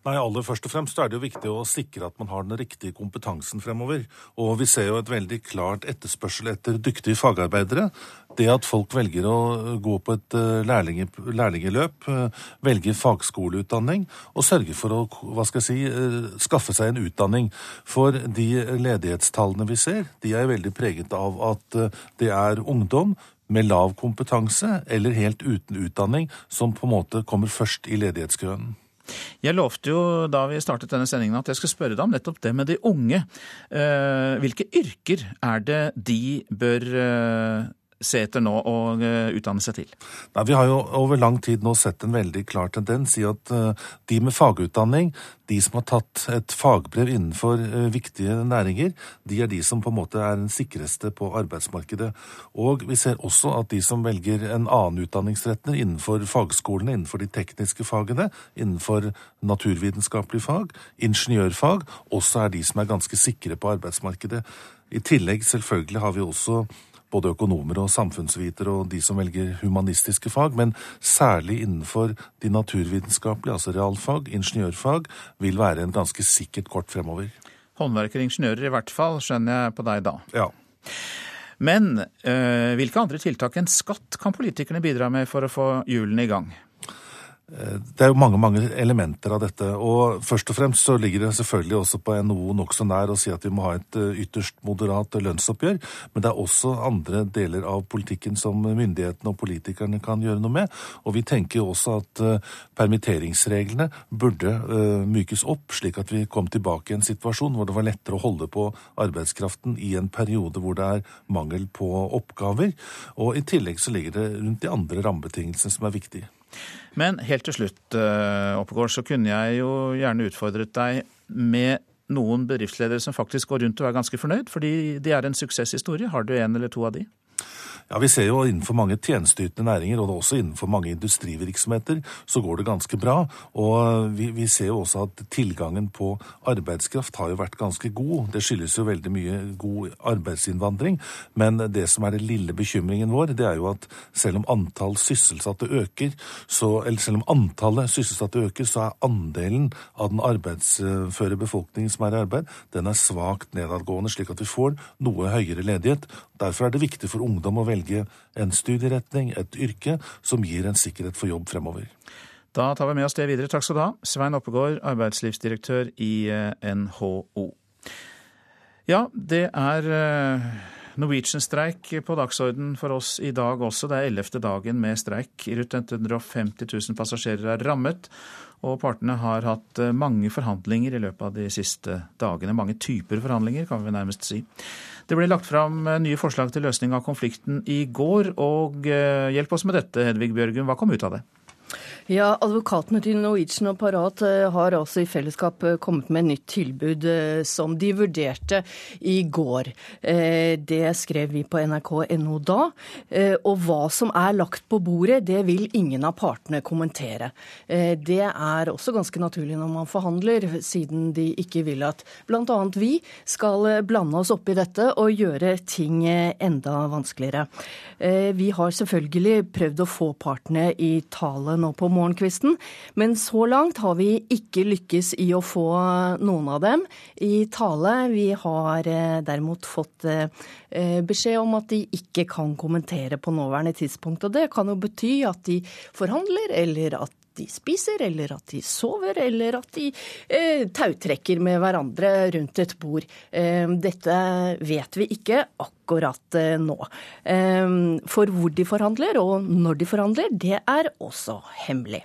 Nei, aller først og fremst er det jo viktig å sikre at man har den riktige kompetansen fremover. Og vi ser jo et veldig klart etterspørsel etter dyktige fagarbeidere. Det at folk velger å gå på et eh, lærlinge, lærlingeløp, velge velger fagskoleutdanning og sørger for å hva skal jeg si, eh, skaffe seg en utdanning. For de ledighetstallene vi ser, de er veldig preget av at det er ungdom med lav kompetanse eller helt uten utdanning som på en måte kommer først i ledighetskøen. Jeg lovte jo da vi startet denne sendingen at jeg skulle spørre deg om nettopp det med de unge. Eh, hvilke yrker er det de bør eh, se etter nå og eh, utdanne seg til? Nei, vi har jo over lang tid nå sett en veldig klar tendens i at uh, de med fagutdanning, de som har tatt et fagbrev innenfor uh, viktige næringer, de er de som på en måte er den sikreste på arbeidsmarkedet. Og vi ser også at de som velger en annen utdanningsretning innenfor fagskolene, innenfor de tekniske fagene, innenfor naturvitenskapelige fag, ingeniørfag, også er de som er ganske sikre på arbeidsmarkedet. I tillegg selvfølgelig har vi også både økonomer og samfunnsvitere og de som velger humanistiske fag, men særlig innenfor de naturvitenskapelige, altså realfag, ingeniørfag, vil være en ganske sikkert kort fremover. Håndverkere og ingeniører i hvert fall, skjønner jeg på deg da. Ja. Men øh, hvilke andre tiltak enn skatt kan politikerne bidra med for å få hjulene i gang? Eh, det er jo mange mange elementer av dette. og Først og fremst så ligger det selvfølgelig også på NHO nokså nær å si at vi må ha et eh, ytterst moderat lønnsoppgjør. Men det er også andre deler av politikken som myndighetene og politikerne kan gjøre noe med. Og vi tenker jo også at permitteringsreglene burde mykes opp, slik at vi kom tilbake i en situasjon hvor det var lettere å holde på arbeidskraften i en periode hvor det er mangel på oppgaver. Og i tillegg så ligger det rundt de andre rammebetingelsene som er viktige. Men helt til slutt, eh, Oppegård, så kunne jeg jo gjerne utfordret deg med noen bedriftsledere som faktisk går rundt og er ganske fornøyd, fordi de er en suksesshistorie. Har du en eller to av de? Ja, Vi ser jo innenfor mange tjenesteytende næringer, og også innenfor mange industrivirksomheter, så går det ganske bra. Og vi, vi, ser jo også at tilgangen på arbeidskraft har jo vært ganske god. Det skyldes jo veldig mye god arbeidsinnvandring. Men det som er den lille bekymringen vår, det er jo at selv om antall sysselsatte øker, så, eller selv om antallet sysselsatte øker, så er andelen av den arbeidsføre befolkningen som er i arbeid, den er svakt nedadgående, slik at vi får noe høyere ledighet. Derfor er det viktig for ungdom å velge en studieretning, et yrke, som gir en sikkerhet for jobb fremover. Da tar vi med oss det videre. Takk skal du ha, Svein Oppegård, arbeidslivsdirektør i eh, NHO. Ja, det er eh, Norwegian-streik på dagsorden for oss i dag også. Det er ellevte dagen med streik. Rundt 150 000 passasjerer er rammet, og partene har hatt eh, mange forhandlinger i løpet av de siste dagene. Mange typer forhandlinger, kan vi nærmest si. Det ble lagt fram eh, nye forslag til løsning av konflikten i går, og eh, hjelp oss med dette, Hedvig Bjørgum. Hva kom ut av det? Ja, Advokatene til Norwegian og Parat eh, har altså i fellesskap eh, kommet med et nytt tilbud eh, som de vurderte i går. Det skrev vi på nrk.no da. Og hva som er lagt på bordet, det vil ingen av partene kommentere. Det er også ganske naturlig når man forhandler, siden de ikke vil at bl.a. vi skal blande oss opp i dette og gjøre ting enda vanskeligere. Vi har selvfølgelig prøvd å få partene i tale nå på morgenkvisten. Men så langt har vi ikke lykkes i å få noen av dem i tale. Vi har eh, derimot fått eh, beskjed om at de ikke kan kommentere på nåværende tidspunkt. Og det kan jo bety at de forhandler, eller at de spiser, eller at de sover, eller at de eh, tautrekker med hverandre rundt et bord. Eh, dette vet vi ikke akkurat eh, nå. Eh, for hvor de forhandler, og når de forhandler, det er også hemmelig.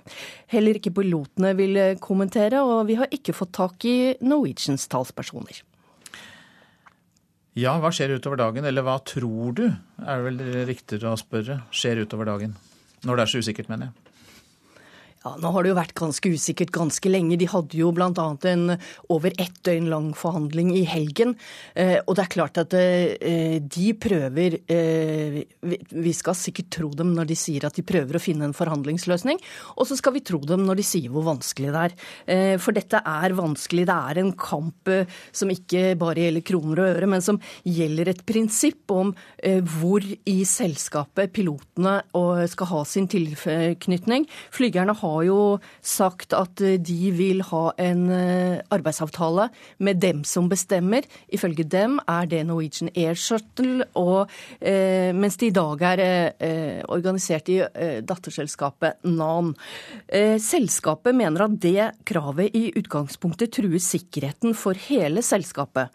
Heller ikke pilotene vil eh, kommentere, og vi har ikke fått tak i Norwegians talspersoner. Ja, hva skjer utover dagen, eller hva tror du, er det vel riktigere å spørre, skjer utover dagen? Når det er så usikkert, mener jeg. Ja, Nå har det jo vært ganske usikkert ganske lenge. De hadde jo bl.a. en over ett døgn lang forhandling i helgen. Eh, og det er klart at eh, de prøver eh, Vi skal sikkert tro dem når de sier at de prøver å finne en forhandlingsløsning, og så skal vi tro dem når de sier hvor vanskelig det er. For dette er vanskelig. Det er en kamp som ikke bare gjelder kroner og øre, men som gjelder et prinsipp om hvor i selskapet pilotene skal ha sin tilknytning. Flygerne har har jo sagt at eh, de vil ha en eh, arbeidsavtale med dem som bestemmer. Ifølge dem er det Norwegian Air Shuttle, og, eh, mens de i dag er eh, organisert i eh, datterselskapet Nan. Eh, selskapet mener at det kravet i utgangspunktet truer sikkerheten for hele selskapet.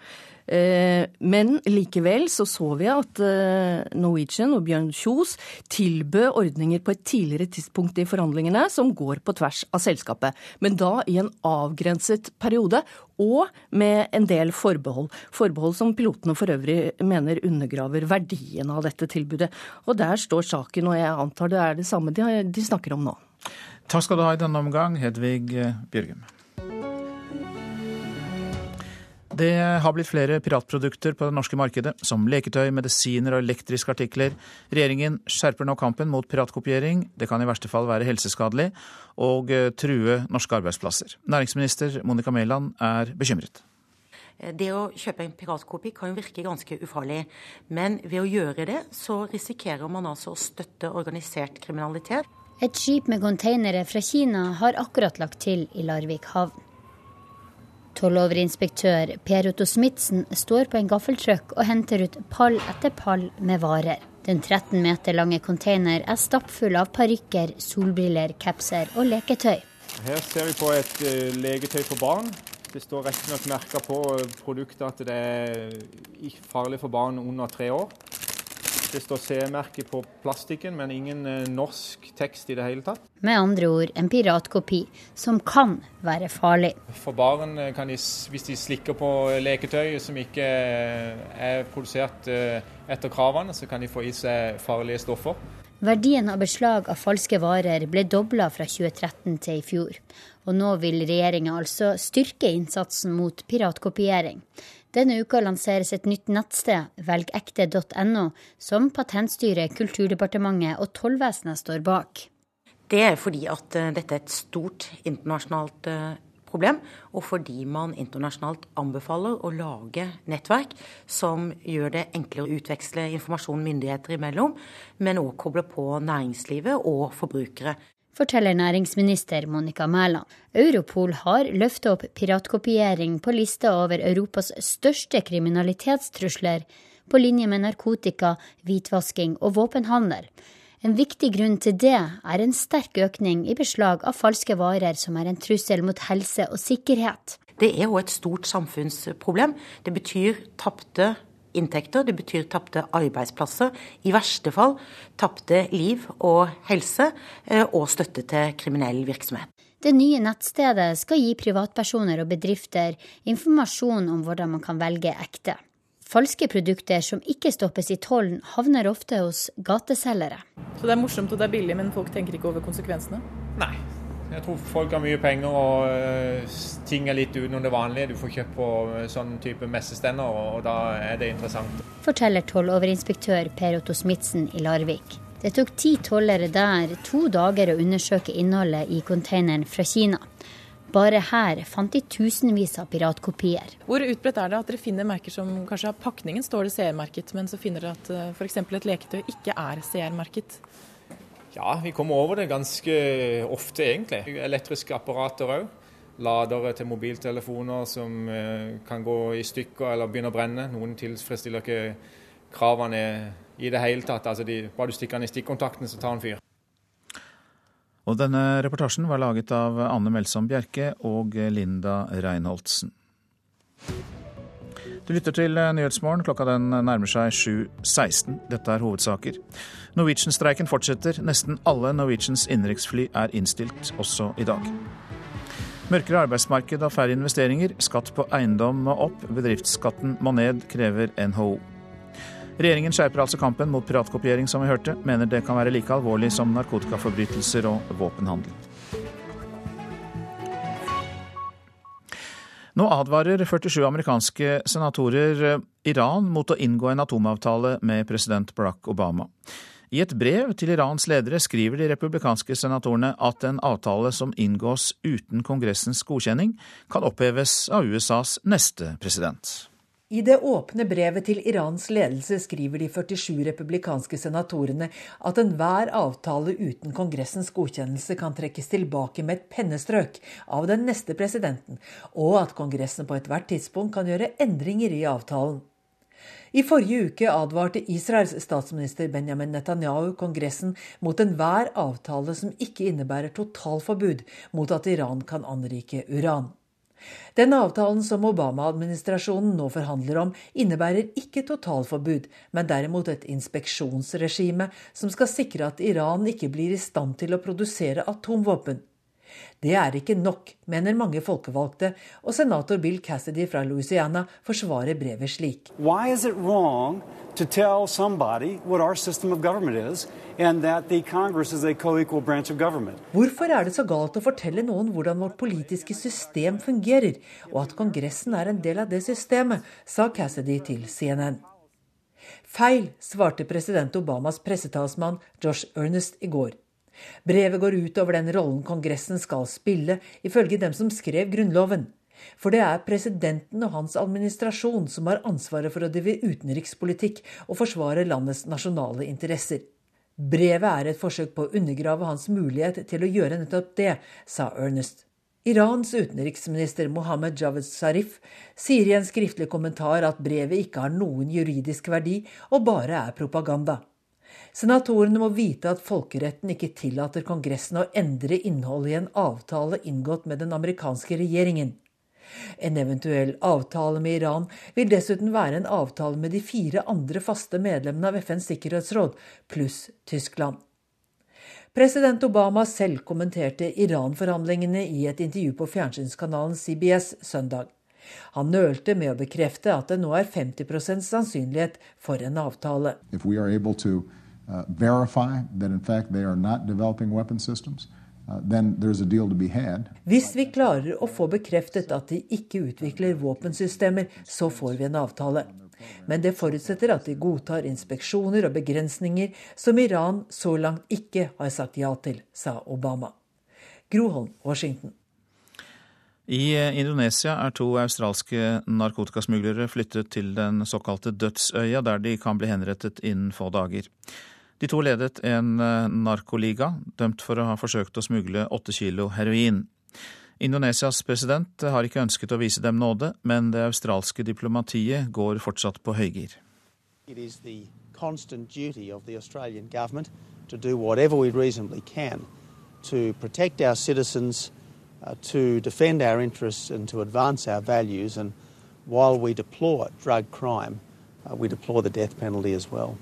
Eh, men likevel så så vi at eh, Norwegian og Bjørn Kjos tilbød ordninger på et tidligere tidspunkt i forhandlingene som går på tvers av selskapet. Men da i en avgrenset periode, og med en del forbehold. Forbehold som pilotene for øvrig mener undergraver verdien av dette tilbudet. Og der står saken, og jeg antar det er det samme de, snakker om nå. Takk skal du ha i denne omgang, Hedvig Bjørgum. Det har blitt flere piratprodukter på det norske markedet, som leketøy, medisiner og elektriske artikler. Regjeringen skjerper nå kampen mot piratkopiering. Det kan i verste fall være helseskadelig og eh, true norske arbeidsplasser. Næringsminister Monica Mæland er bekymret. Det å kjøpe en piratkopi kan jo virke ganske ufarlig, men ved å gjøre det, så risikerer man altså å støtte organisert kriminalitet. Et skip med containere fra Kina har akkurat lagt til i Larvik havn. Tolloverinspektør Per Otto Smitsen står på en gaffeltruck og henter ut pall etter pall med varer. Den 13 meter lange container er stappfull av parykker, solbriller, capser og leketøy. Her ser vi på et uh, leketøy for barn. Det står riktignok merka på produktet at det er farlig for barn under tre år. Det står CE-merke på plastikken, men ingen uh, norsk tekst i det hele tatt. Med andre ord en piratkopi, som kan være farlig. For barn kan de, hvis de slikker på leketøy som ikke er produsert etter kravene, så kan de få i seg farlige stoffer. Verdien av beslag av falske varer ble dobla fra 2013 til i fjor. Og nå vil regjeringa altså styrke innsatsen mot piratkopiering. Denne uka lanseres et nytt nettsted, velgekte.no, som Patentstyret, Kulturdepartementet og Tollvesenet står bak. Det er fordi at eh, dette er et stort internasjonalt eh, problem, og fordi man internasjonalt anbefaler å lage nettverk som gjør det enklere å utveksle informasjon myndigheter imellom, men òg koble på næringslivet og forbrukere. Forteller næringsminister Monica Mæland. Europol har løfta opp piratkopiering på lista over Europas største kriminalitetstrusler, på linje med narkotika, hvitvasking og våpenhandel. En viktig grunn til det er en sterk økning i beslag av falske varer som er en trussel mot helse og sikkerhet. Det er òg et stort samfunnsproblem. Det betyr tapte inntekter, det betyr tapte arbeidsplasser. I verste fall tapte liv og helse, eh, og støtte til kriminell virksomhet. Det nye nettstedet skal gi privatpersoner og bedrifter informasjon om hvordan man kan velge ekte. Falske produkter som ikke stoppes i tollen, havner ofte hos gateselgere. Så det er morsomt og det er billig, men folk tenker ikke over konsekvensene? Nei. Jeg tror folk har mye penger og uh, ting er litt utenom det vanlige. Du får kjøpt på uh, sånn type messestender, og, da er det interessant. Forteller tolloverinspektør Per Otto Smitsen i Larvik. Det tok ti tollere der to dager å undersøke innholdet i containeren fra Kina. Bare her fant de tusenvis av piratkopier. Hvor utbredt er det at dere finner merker som kanskje av pakningen står det CR-merket, men så finner dere at eh, f.eks. et leketøy ikke er CR-merket? Ja, vi kommer over det ganske ofte, egentlig. Elektriske apparater òg. Ladere til mobiltelefoner som eh, kan gå i stykker eller begynne å brenne. Noen tilfredsstiller ikke kravene i det hele tatt. Altså de, bare du stikker den i stikkontakten, så tar den fyr. Og denne reportasjen var laget av Anne Melsom Bjerke og Linda Reinholdsen. Du lytter til Nyhetsmorgen. Klokka den nærmer seg 7.16. Dette er hovedsaker. Norwegian-streiken fortsetter. Nesten alle Norwegians innenriksfly er innstilt, også i dag. Mørkere arbeidsmarked og færre investeringer. Skatt på eiendom må opp. Bedriftsskatten må ned, krever NHO. Regjeringen skjerper altså kampen mot piratkopiering, som vi hørte, mener det kan være like alvorlig som narkotikaforbrytelser og våpenhandel. Nå advarer 47 amerikanske senatorer Iran mot å inngå en atomavtale med president Barack Obama. I et brev til Irans ledere skriver de republikanske senatorene at en avtale som inngås uten Kongressens godkjenning, kan oppheves av USAs neste president. I det åpne brevet til Irans ledelse skriver de 47 republikanske senatorene at enhver avtale uten Kongressens godkjennelse kan trekkes tilbake med et pennestrøk av den neste presidenten, og at Kongressen på ethvert tidspunkt kan gjøre endringer i avtalen. I forrige uke advarte Israels statsminister Benjamin Netanyahu Kongressen mot enhver avtale som ikke innebærer totalforbud mot at Iran kan anrike uran. Den avtalen som Obama-administrasjonen nå forhandler om, innebærer ikke totalforbud, men derimot et inspeksjonsregime som skal sikre at Iran ikke blir i stand til å produsere atomvåpen. Det er ikke nok, mener mange folkevalgte, og senator Bill Cassidy fra Louisiana forsvarer brevet slik. Why is it wrong to tell somebody what our system of government is, and that the Congress is a co-equal branch of government? Hvorfor er det så galt å fortelle noen hvordan vårt politiske system fungerer, og at Kongressen er en del av det systemet, sa Cassidy til CNN. Feil, svarte president Obamas pressetalsmann Josh Ernest i går. Brevet går ut over den rollen Kongressen skal spille, ifølge dem som skrev Grunnloven. For det er presidenten og hans administrasjon som har ansvaret for å drive utenrikspolitikk og forsvare landets nasjonale interesser. Brevet er et forsøk på å undergrave hans mulighet til å gjøre nettopp det, sa Ernest. Irans utenriksminister Mohammed Javed Zarif sier i en skriftlig kommentar at brevet ikke har noen juridisk verdi og bare er propaganda. Senatorene må vite at folkeretten ikke tillater Kongressen å endre innholdet i en avtale inngått med den amerikanske regjeringen. En eventuell avtale med Iran vil dessuten være en avtale med de fire andre faste medlemmene av FNs sikkerhetsråd, pluss Tyskland. President Obama selv kommenterte Iran-forhandlingene i et intervju på fjernsynskanalen CBS søndag. Han nølte med å bekrefte at det nå er 50% sannsynlighet for en avtale. If we are uh, Uh, Hvis vi klarer å få bekreftet at de ikke utvikler våpensystemer, så får vi en avtale. Men det forutsetter at de godtar inspeksjoner og begrensninger som Iran så langt ikke har sagt ja til, sa Obama. Groholm, Washington. I eh, Indonesia er to australske narkotikasmuglere flyttet til den såkalte dødsøya, der de kan bli henrettet innen få dager. De to ledet en eh, narkoliga, dømt for å ha forsøkt å smugle åtte kilo heroin. Indonesias president har ikke ønsket å vise dem nåde, men det australske diplomatiet går fortsatt på høygir. to protect our citizens, uh, to defend our interests, and to advance our values. And while we deplore drug crime, uh, we deplore the death penalty as well.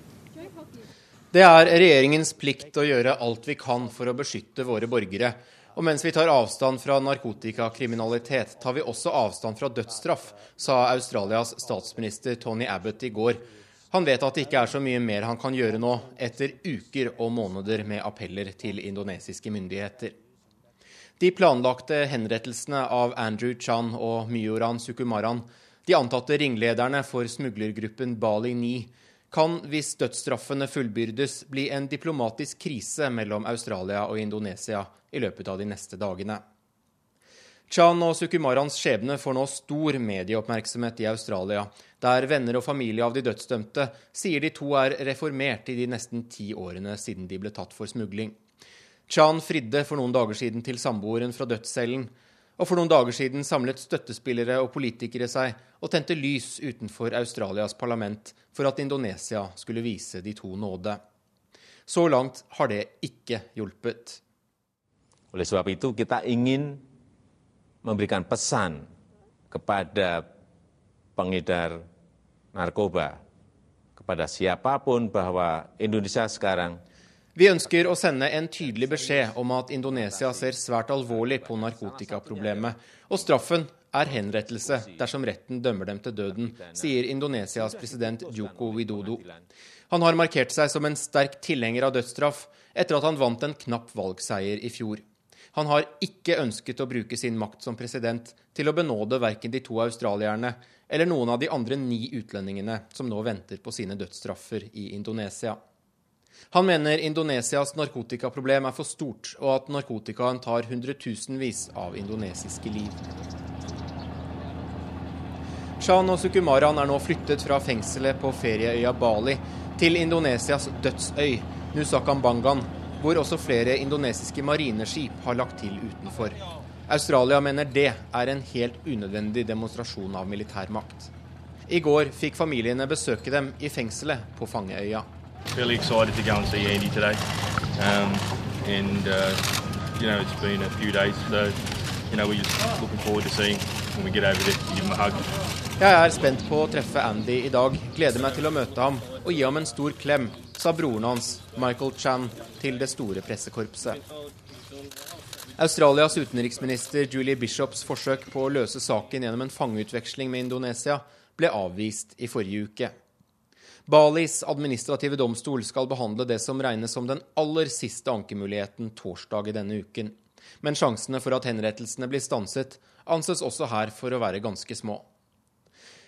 Det er regjeringens plikt å gjøre alt vi kan for å beskytte våre borgere. Og mens vi tar avstand fra narkotikakriminalitet, tar vi også avstand fra dødsstraff, sa Australias statsminister Tony Abbott i går. Han vet at det ikke er så mye mer han kan gjøre nå, etter uker og måneder med appeller til indonesiske myndigheter. De planlagte henrettelsene av Andrew Chan og Myoran Sukumaran, de antatte ringlederne for smuglergruppen Bali 9, kan, hvis dødsstraffene fullbyrdes, bli en diplomatisk krise mellom Australia og Indonesia i løpet av de neste dagene. Chan og Sukumarans skjebne får nå stor medieoppmerksomhet i Australia, der venner og familie av de dødsdømte sier de to er reformert i de nesten ti årene siden de ble tatt for smugling. Chan fridde for noen dager siden til samboeren fra dødscellen, og for noen dager siden samlet støttespillere og politikere seg og tente lys utenfor Australias parlament for at Indonesia skulle vise de to nåde. Så langt har det ikke hjulpet. Oleh sebab itu kita ingin memberikan pesan kepada pengedar narkoba, kepada siapapun bahwa Indonesia sekarang vi ønsker å sende en tydelig beskjed om at Indonesia ser svært alvorlig på narkotikaproblemet, og straffen er henrettelse dersom retten dømmer dem til døden, sier Indonesias president Joko Widodo. Han har markert seg som en sterk tilhenger av dødsstraff etter at han vant en knapp valgseier i fjor. Han har ikke ønsket å bruke sin makt som president til å benåde verken de to australierne eller noen av de andre ni utlendingene som nå venter på sine dødsstraffer i Indonesia. Han mener Indonesias narkotikaproblem er for stort, og at narkotikaen tar hundretusenvis av indonesiske liv. Shan og Sukumaran er nå flyttet fra fengselet på ferieøya Bali til Indonesias dødsøy, Nusakambangan, hvor også flere indonesiske marineskip har lagt til utenfor. Australia mener det er en helt unødvendig demonstrasjon av militærmakt. I går fikk familiene besøke dem i fengselet på Fangeøya. Fairly excited to go and see Andy today. Um, and, uh, you know, it's been a few days, so, you know, we're just looking forward to seeing when we get over there to give him a hug. Jeg er spent på å treffe Andy i dag. Gleder meg til å møte ham og gi ham en stor klem, sa broren hans, Michael Chan, til det store pressekorpset. Australias utenriksminister Julie Bishops forsøk på å løse saken gjennom en fangeutveksling med Indonesia ble avvist i forrige uke. Balis administrative domstol skal behandle det som regnes som den aller siste ankemuligheten torsdag i denne uken. Men sjansene for at henrettelsene blir stanset, anses også her for å være ganske små.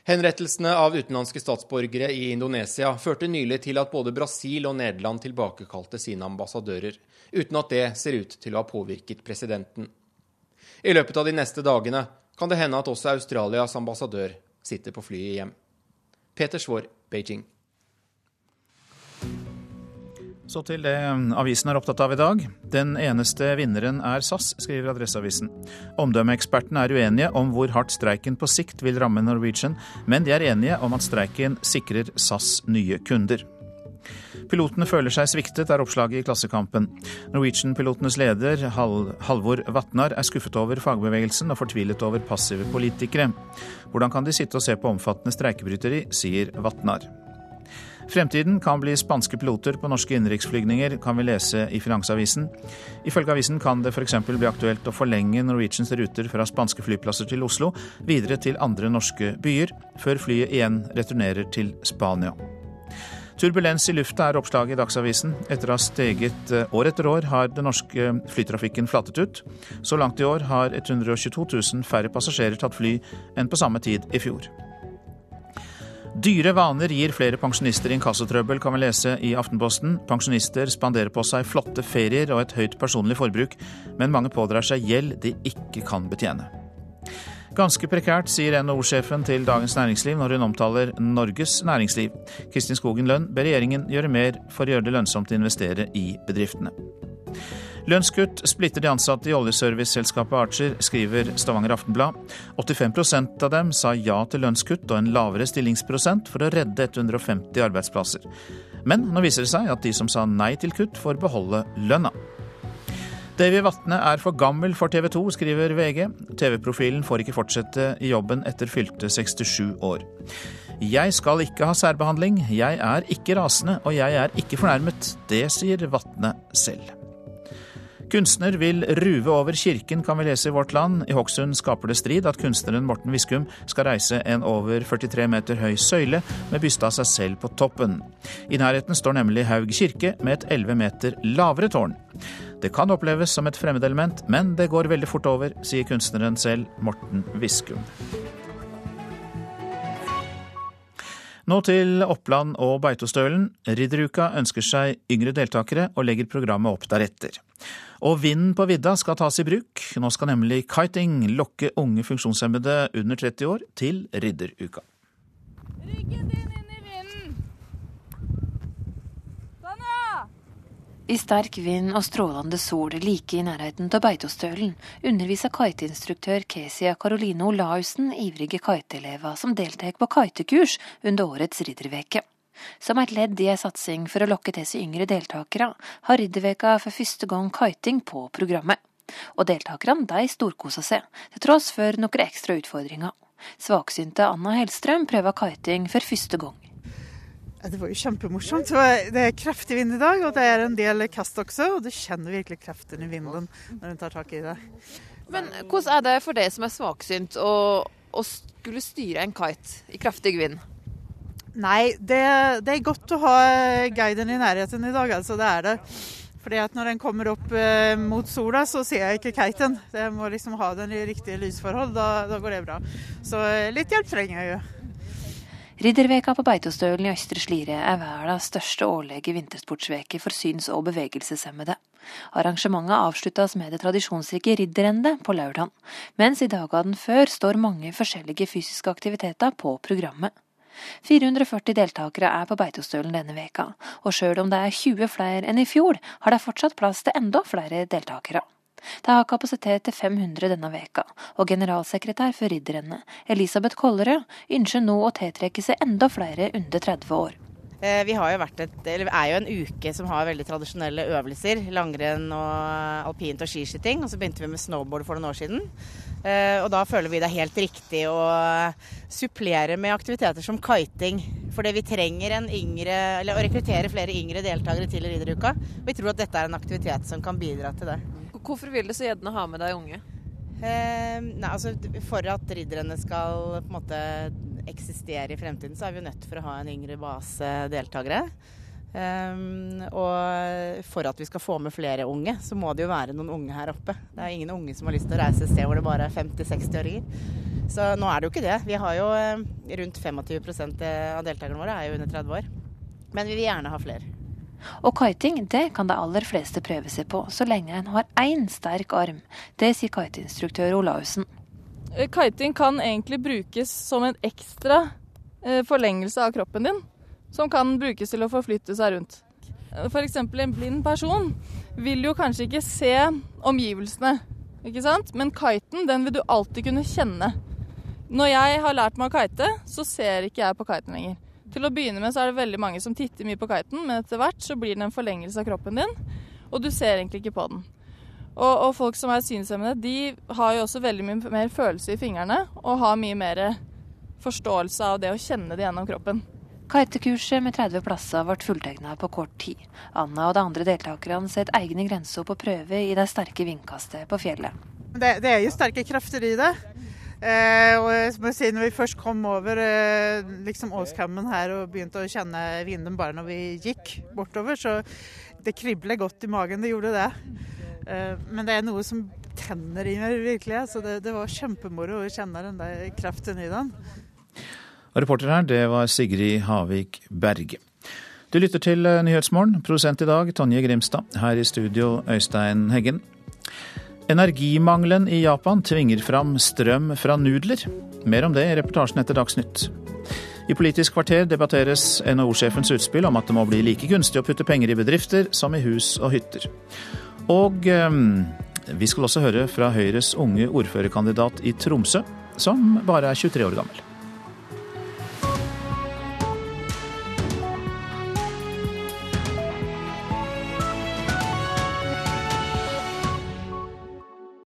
Henrettelsene av utenlandske statsborgere i Indonesia førte nylig til at både Brasil og Nederland tilbakekalte sine ambassadører, uten at det ser ut til å ha påvirket presidenten. I løpet av de neste dagene kan det hende at også Australias ambassadør sitter på flyet hjem. Peter Svaar, Beijing. Så til det avisen er opptatt av i dag. Den eneste vinneren er SAS, skriver Adresseavisen. Omdømmeekspertene er uenige om hvor hardt streiken på sikt vil ramme Norwegian, men de er enige om at streiken sikrer SAS nye kunder. Pilotene føler seg sviktet, er oppslaget i Klassekampen. Norwegian-pilotenes leder, Halvor Vatnar, er skuffet over fagbevegelsen og fortvilet over passive politikere. Hvordan kan de sitte og se på omfattende streikebryteri, sier Vatnar. Fremtiden kan bli spanske piloter på norske innenriksflygninger, kan vi lese i Finansavisen. Ifølge avisen kan det f.eks. bli aktuelt å forlenge Norwegians ruter fra spanske flyplasser til Oslo, videre til andre norske byer, før flyet igjen returnerer til Spania. Turbulens i lufta er oppslaget i Dagsavisen. Etter å ha steget eh, år etter år har den norske flytrafikken flatet ut. Så langt i år har 122 000 færre passasjerer tatt fly enn på samme tid i fjor. Dyre vaner gir flere pensjonister inkassotrøbbel, kan vi lese i Aftenposten. Pensjonister spanderer på seg flotte ferier og et høyt personlig forbruk, men mange pådrar seg gjeld de ikke kan betjene. Ganske prekært, sier NHO-sjefen til Dagens Næringsliv når hun omtaler Norges næringsliv. Kristin Skogen Lønn ber regjeringen gjøre mer for å gjøre det lønnsomt å investere i bedriftene. Lønnskutt splitter de ansatte i oljeserviceselskapet Archer, skriver Stavanger Aftenblad. 85% av dem sa ja til lønnskutt og en lavere stillingsprosent for å redde 150 arbeidsplasser. Men nå viser det seg at de som sa nei til kutt, får beholde lønna. Davy Vatne er for gammel for TV 2, skriver VG. TV-profilen får ikke fortsette i jobben etter fylte 67 år. Jeg skal ikke ha særbehandling, jeg er ikke rasende og jeg er ikke fornærmet. Det sier Vatne selv. Kunstner vil ruve over kirken, kan vi lese i Vårt Land. I Hokksund skaper det strid at kunstneren Morten Viskum skal reise en over 43 meter høy søyle med byste av seg selv på toppen. I nærheten står nemlig Haug kirke med et 11 meter lavere tårn. Det kan oppleves som et fremmedelement, men det går veldig fort over, sier kunstneren selv, Morten Viskum. Nå til Oppland og Beitostølen. Ridderuka ønsker seg yngre deltakere og legger programmet opp deretter. Og vinden på vidda skal tas i bruk. Nå skal nemlig kiting lokke unge funksjonshemmede under 30 år til ridderuka. Ryggen din inn i vinden. Sånn, ja! I sterk vind og strålende sol like i nærheten av Beitostølen underviser kiteinstruktør Kesia Karoline Olaussen ivrige kiteelever som deltar på kitekurs under årets ridderveke. Som et ledd i en satsing for å lokke til seg yngre deltakere, har Ridderveka for første gang kiting på programmet. Og deltakerne de storkoser seg, til tross for noen ekstra utfordringer. Svaksynte Anna Hellstrøm prøver kiting for første gang. Det var jo kjempemorsomt. Det er kraftig vind i dag, og det er en del kast også. Og du kjenner virkelig kraften i vinden når du tar tak i det. Men hvordan er det for deg som er svaksynt å, å skulle styre en kite i kraftig vind? Nei, det, det, er godt å ha guiden i nærheten i dag, altså. Det er det. Fordi at når den kommer opp eh, mot sola, så ser jeg ikke kiten. Jeg må liksom ha den i riktige lysforhold, da, da går det bra. Så eh, litt hjelp trenger jeg jo. Ridderveka på Beitostølen i Østre Slidre er verdens største årlige vintersportsveke for syns- og bevegelseshemmede. Arrangementet avsluttes med det tradisjonsrike Ridderendet på lørdag, mens i dagene før står mange forskjellige fysiske aktiviteter på programmet. 440 deltakere er på Beitostølen denne veka, og sjøl om det er 20 flere enn i fjor, har det fortsatt plass til enda flere deltakere. De har kapasitet til 500 denne veka, og generalsekretær for ridderne, Elisabeth Kollerød, ønsker nå å tiltrekke seg enda flere under 30 år. Eh, vi jo et, er jo en uke som har veldig tradisjonelle øvelser. Langrenn og alpint og skiskyting. Og så begynte vi med snowboard for noen år siden. Eh, og da føler vi det er helt riktig å supplere med aktiviteter som kiting. Fordi vi trenger yngre, å rekruttere flere yngre deltakere til Ridderuka. Vi tror at dette er en aktivitet som kan bidra til det. Hvorfor vil du så gjerne ha med deg unge? Eh, nei, altså For at ridderne skal på en måte eksistere i fremtiden, så er vi nødt for å ha en yngre base deltakere. Um, og for at vi skal få med flere unge, så må det jo være noen unge her oppe. Det er ingen unge som har lyst til å reise et sted hvor det bare er 50-60-åringer. Så nå er det jo ikke det. Vi har jo uh, rundt 25% av deltakerne våre er jo under 30 år. Men vi vil gjerne ha flere. Og kiting det kan de aller fleste prøve seg på, så lenge en har én sterk arm. Det sier kiteinstruktør Olaussen. Eh, kiting kan egentlig brukes som en ekstra uh, forlengelse av kroppen din som kan brukes til å forflytte seg rundt. F.eks. en blind person vil jo kanskje ikke se omgivelsene, ikke sant? men kiten den vil du alltid kunne kjenne. Når jeg har lært meg å kite, så ser ikke jeg på kiten lenger. Til å begynne med så er det veldig mange som titter mye på kiten, men etter hvert så blir den en forlengelse av kroppen din, og du ser egentlig ikke på den. Og, og folk som er synshemmede, de har jo også veldig mye mer følelse i fingrene, og har mye mer forståelse av det å kjenne det gjennom kroppen. Kitekurset med 30 plasser ble fulltegna på kort tid. Anna og de andre deltakerne setter egne grenser på prøve i det sterke vindkastet på fjellet. Det, det er jo sterke krefter i det. Eh, og som jeg sier, når vi først kom over eh, liksom Åskammen her og begynte å kjenne vinden bare når vi gikk bortover, så det kribler godt i magen. Det gjorde det. Eh, men det er noe som tenner i meg virkelig. Så det, det var kjempemoro å kjenne den der kraften i den. Reporter her, det var Sigrid Havik Berge. Du lytter til Nyhetsmorgen. Produsent i dag Tonje Grimstad. Her i studio Øystein Heggen. Energimangelen i Japan tvinger fram strøm fra nudler. Mer om det i reportasjen etter Dagsnytt. I Politisk kvarter debatteres NHO-sjefens utspill om at det må bli like gunstig å putte penger i bedrifter som i hus og hytter. Og eh, vi skal også høre fra Høyres unge ordførerkandidat i Tromsø, som bare er 23 år gammel.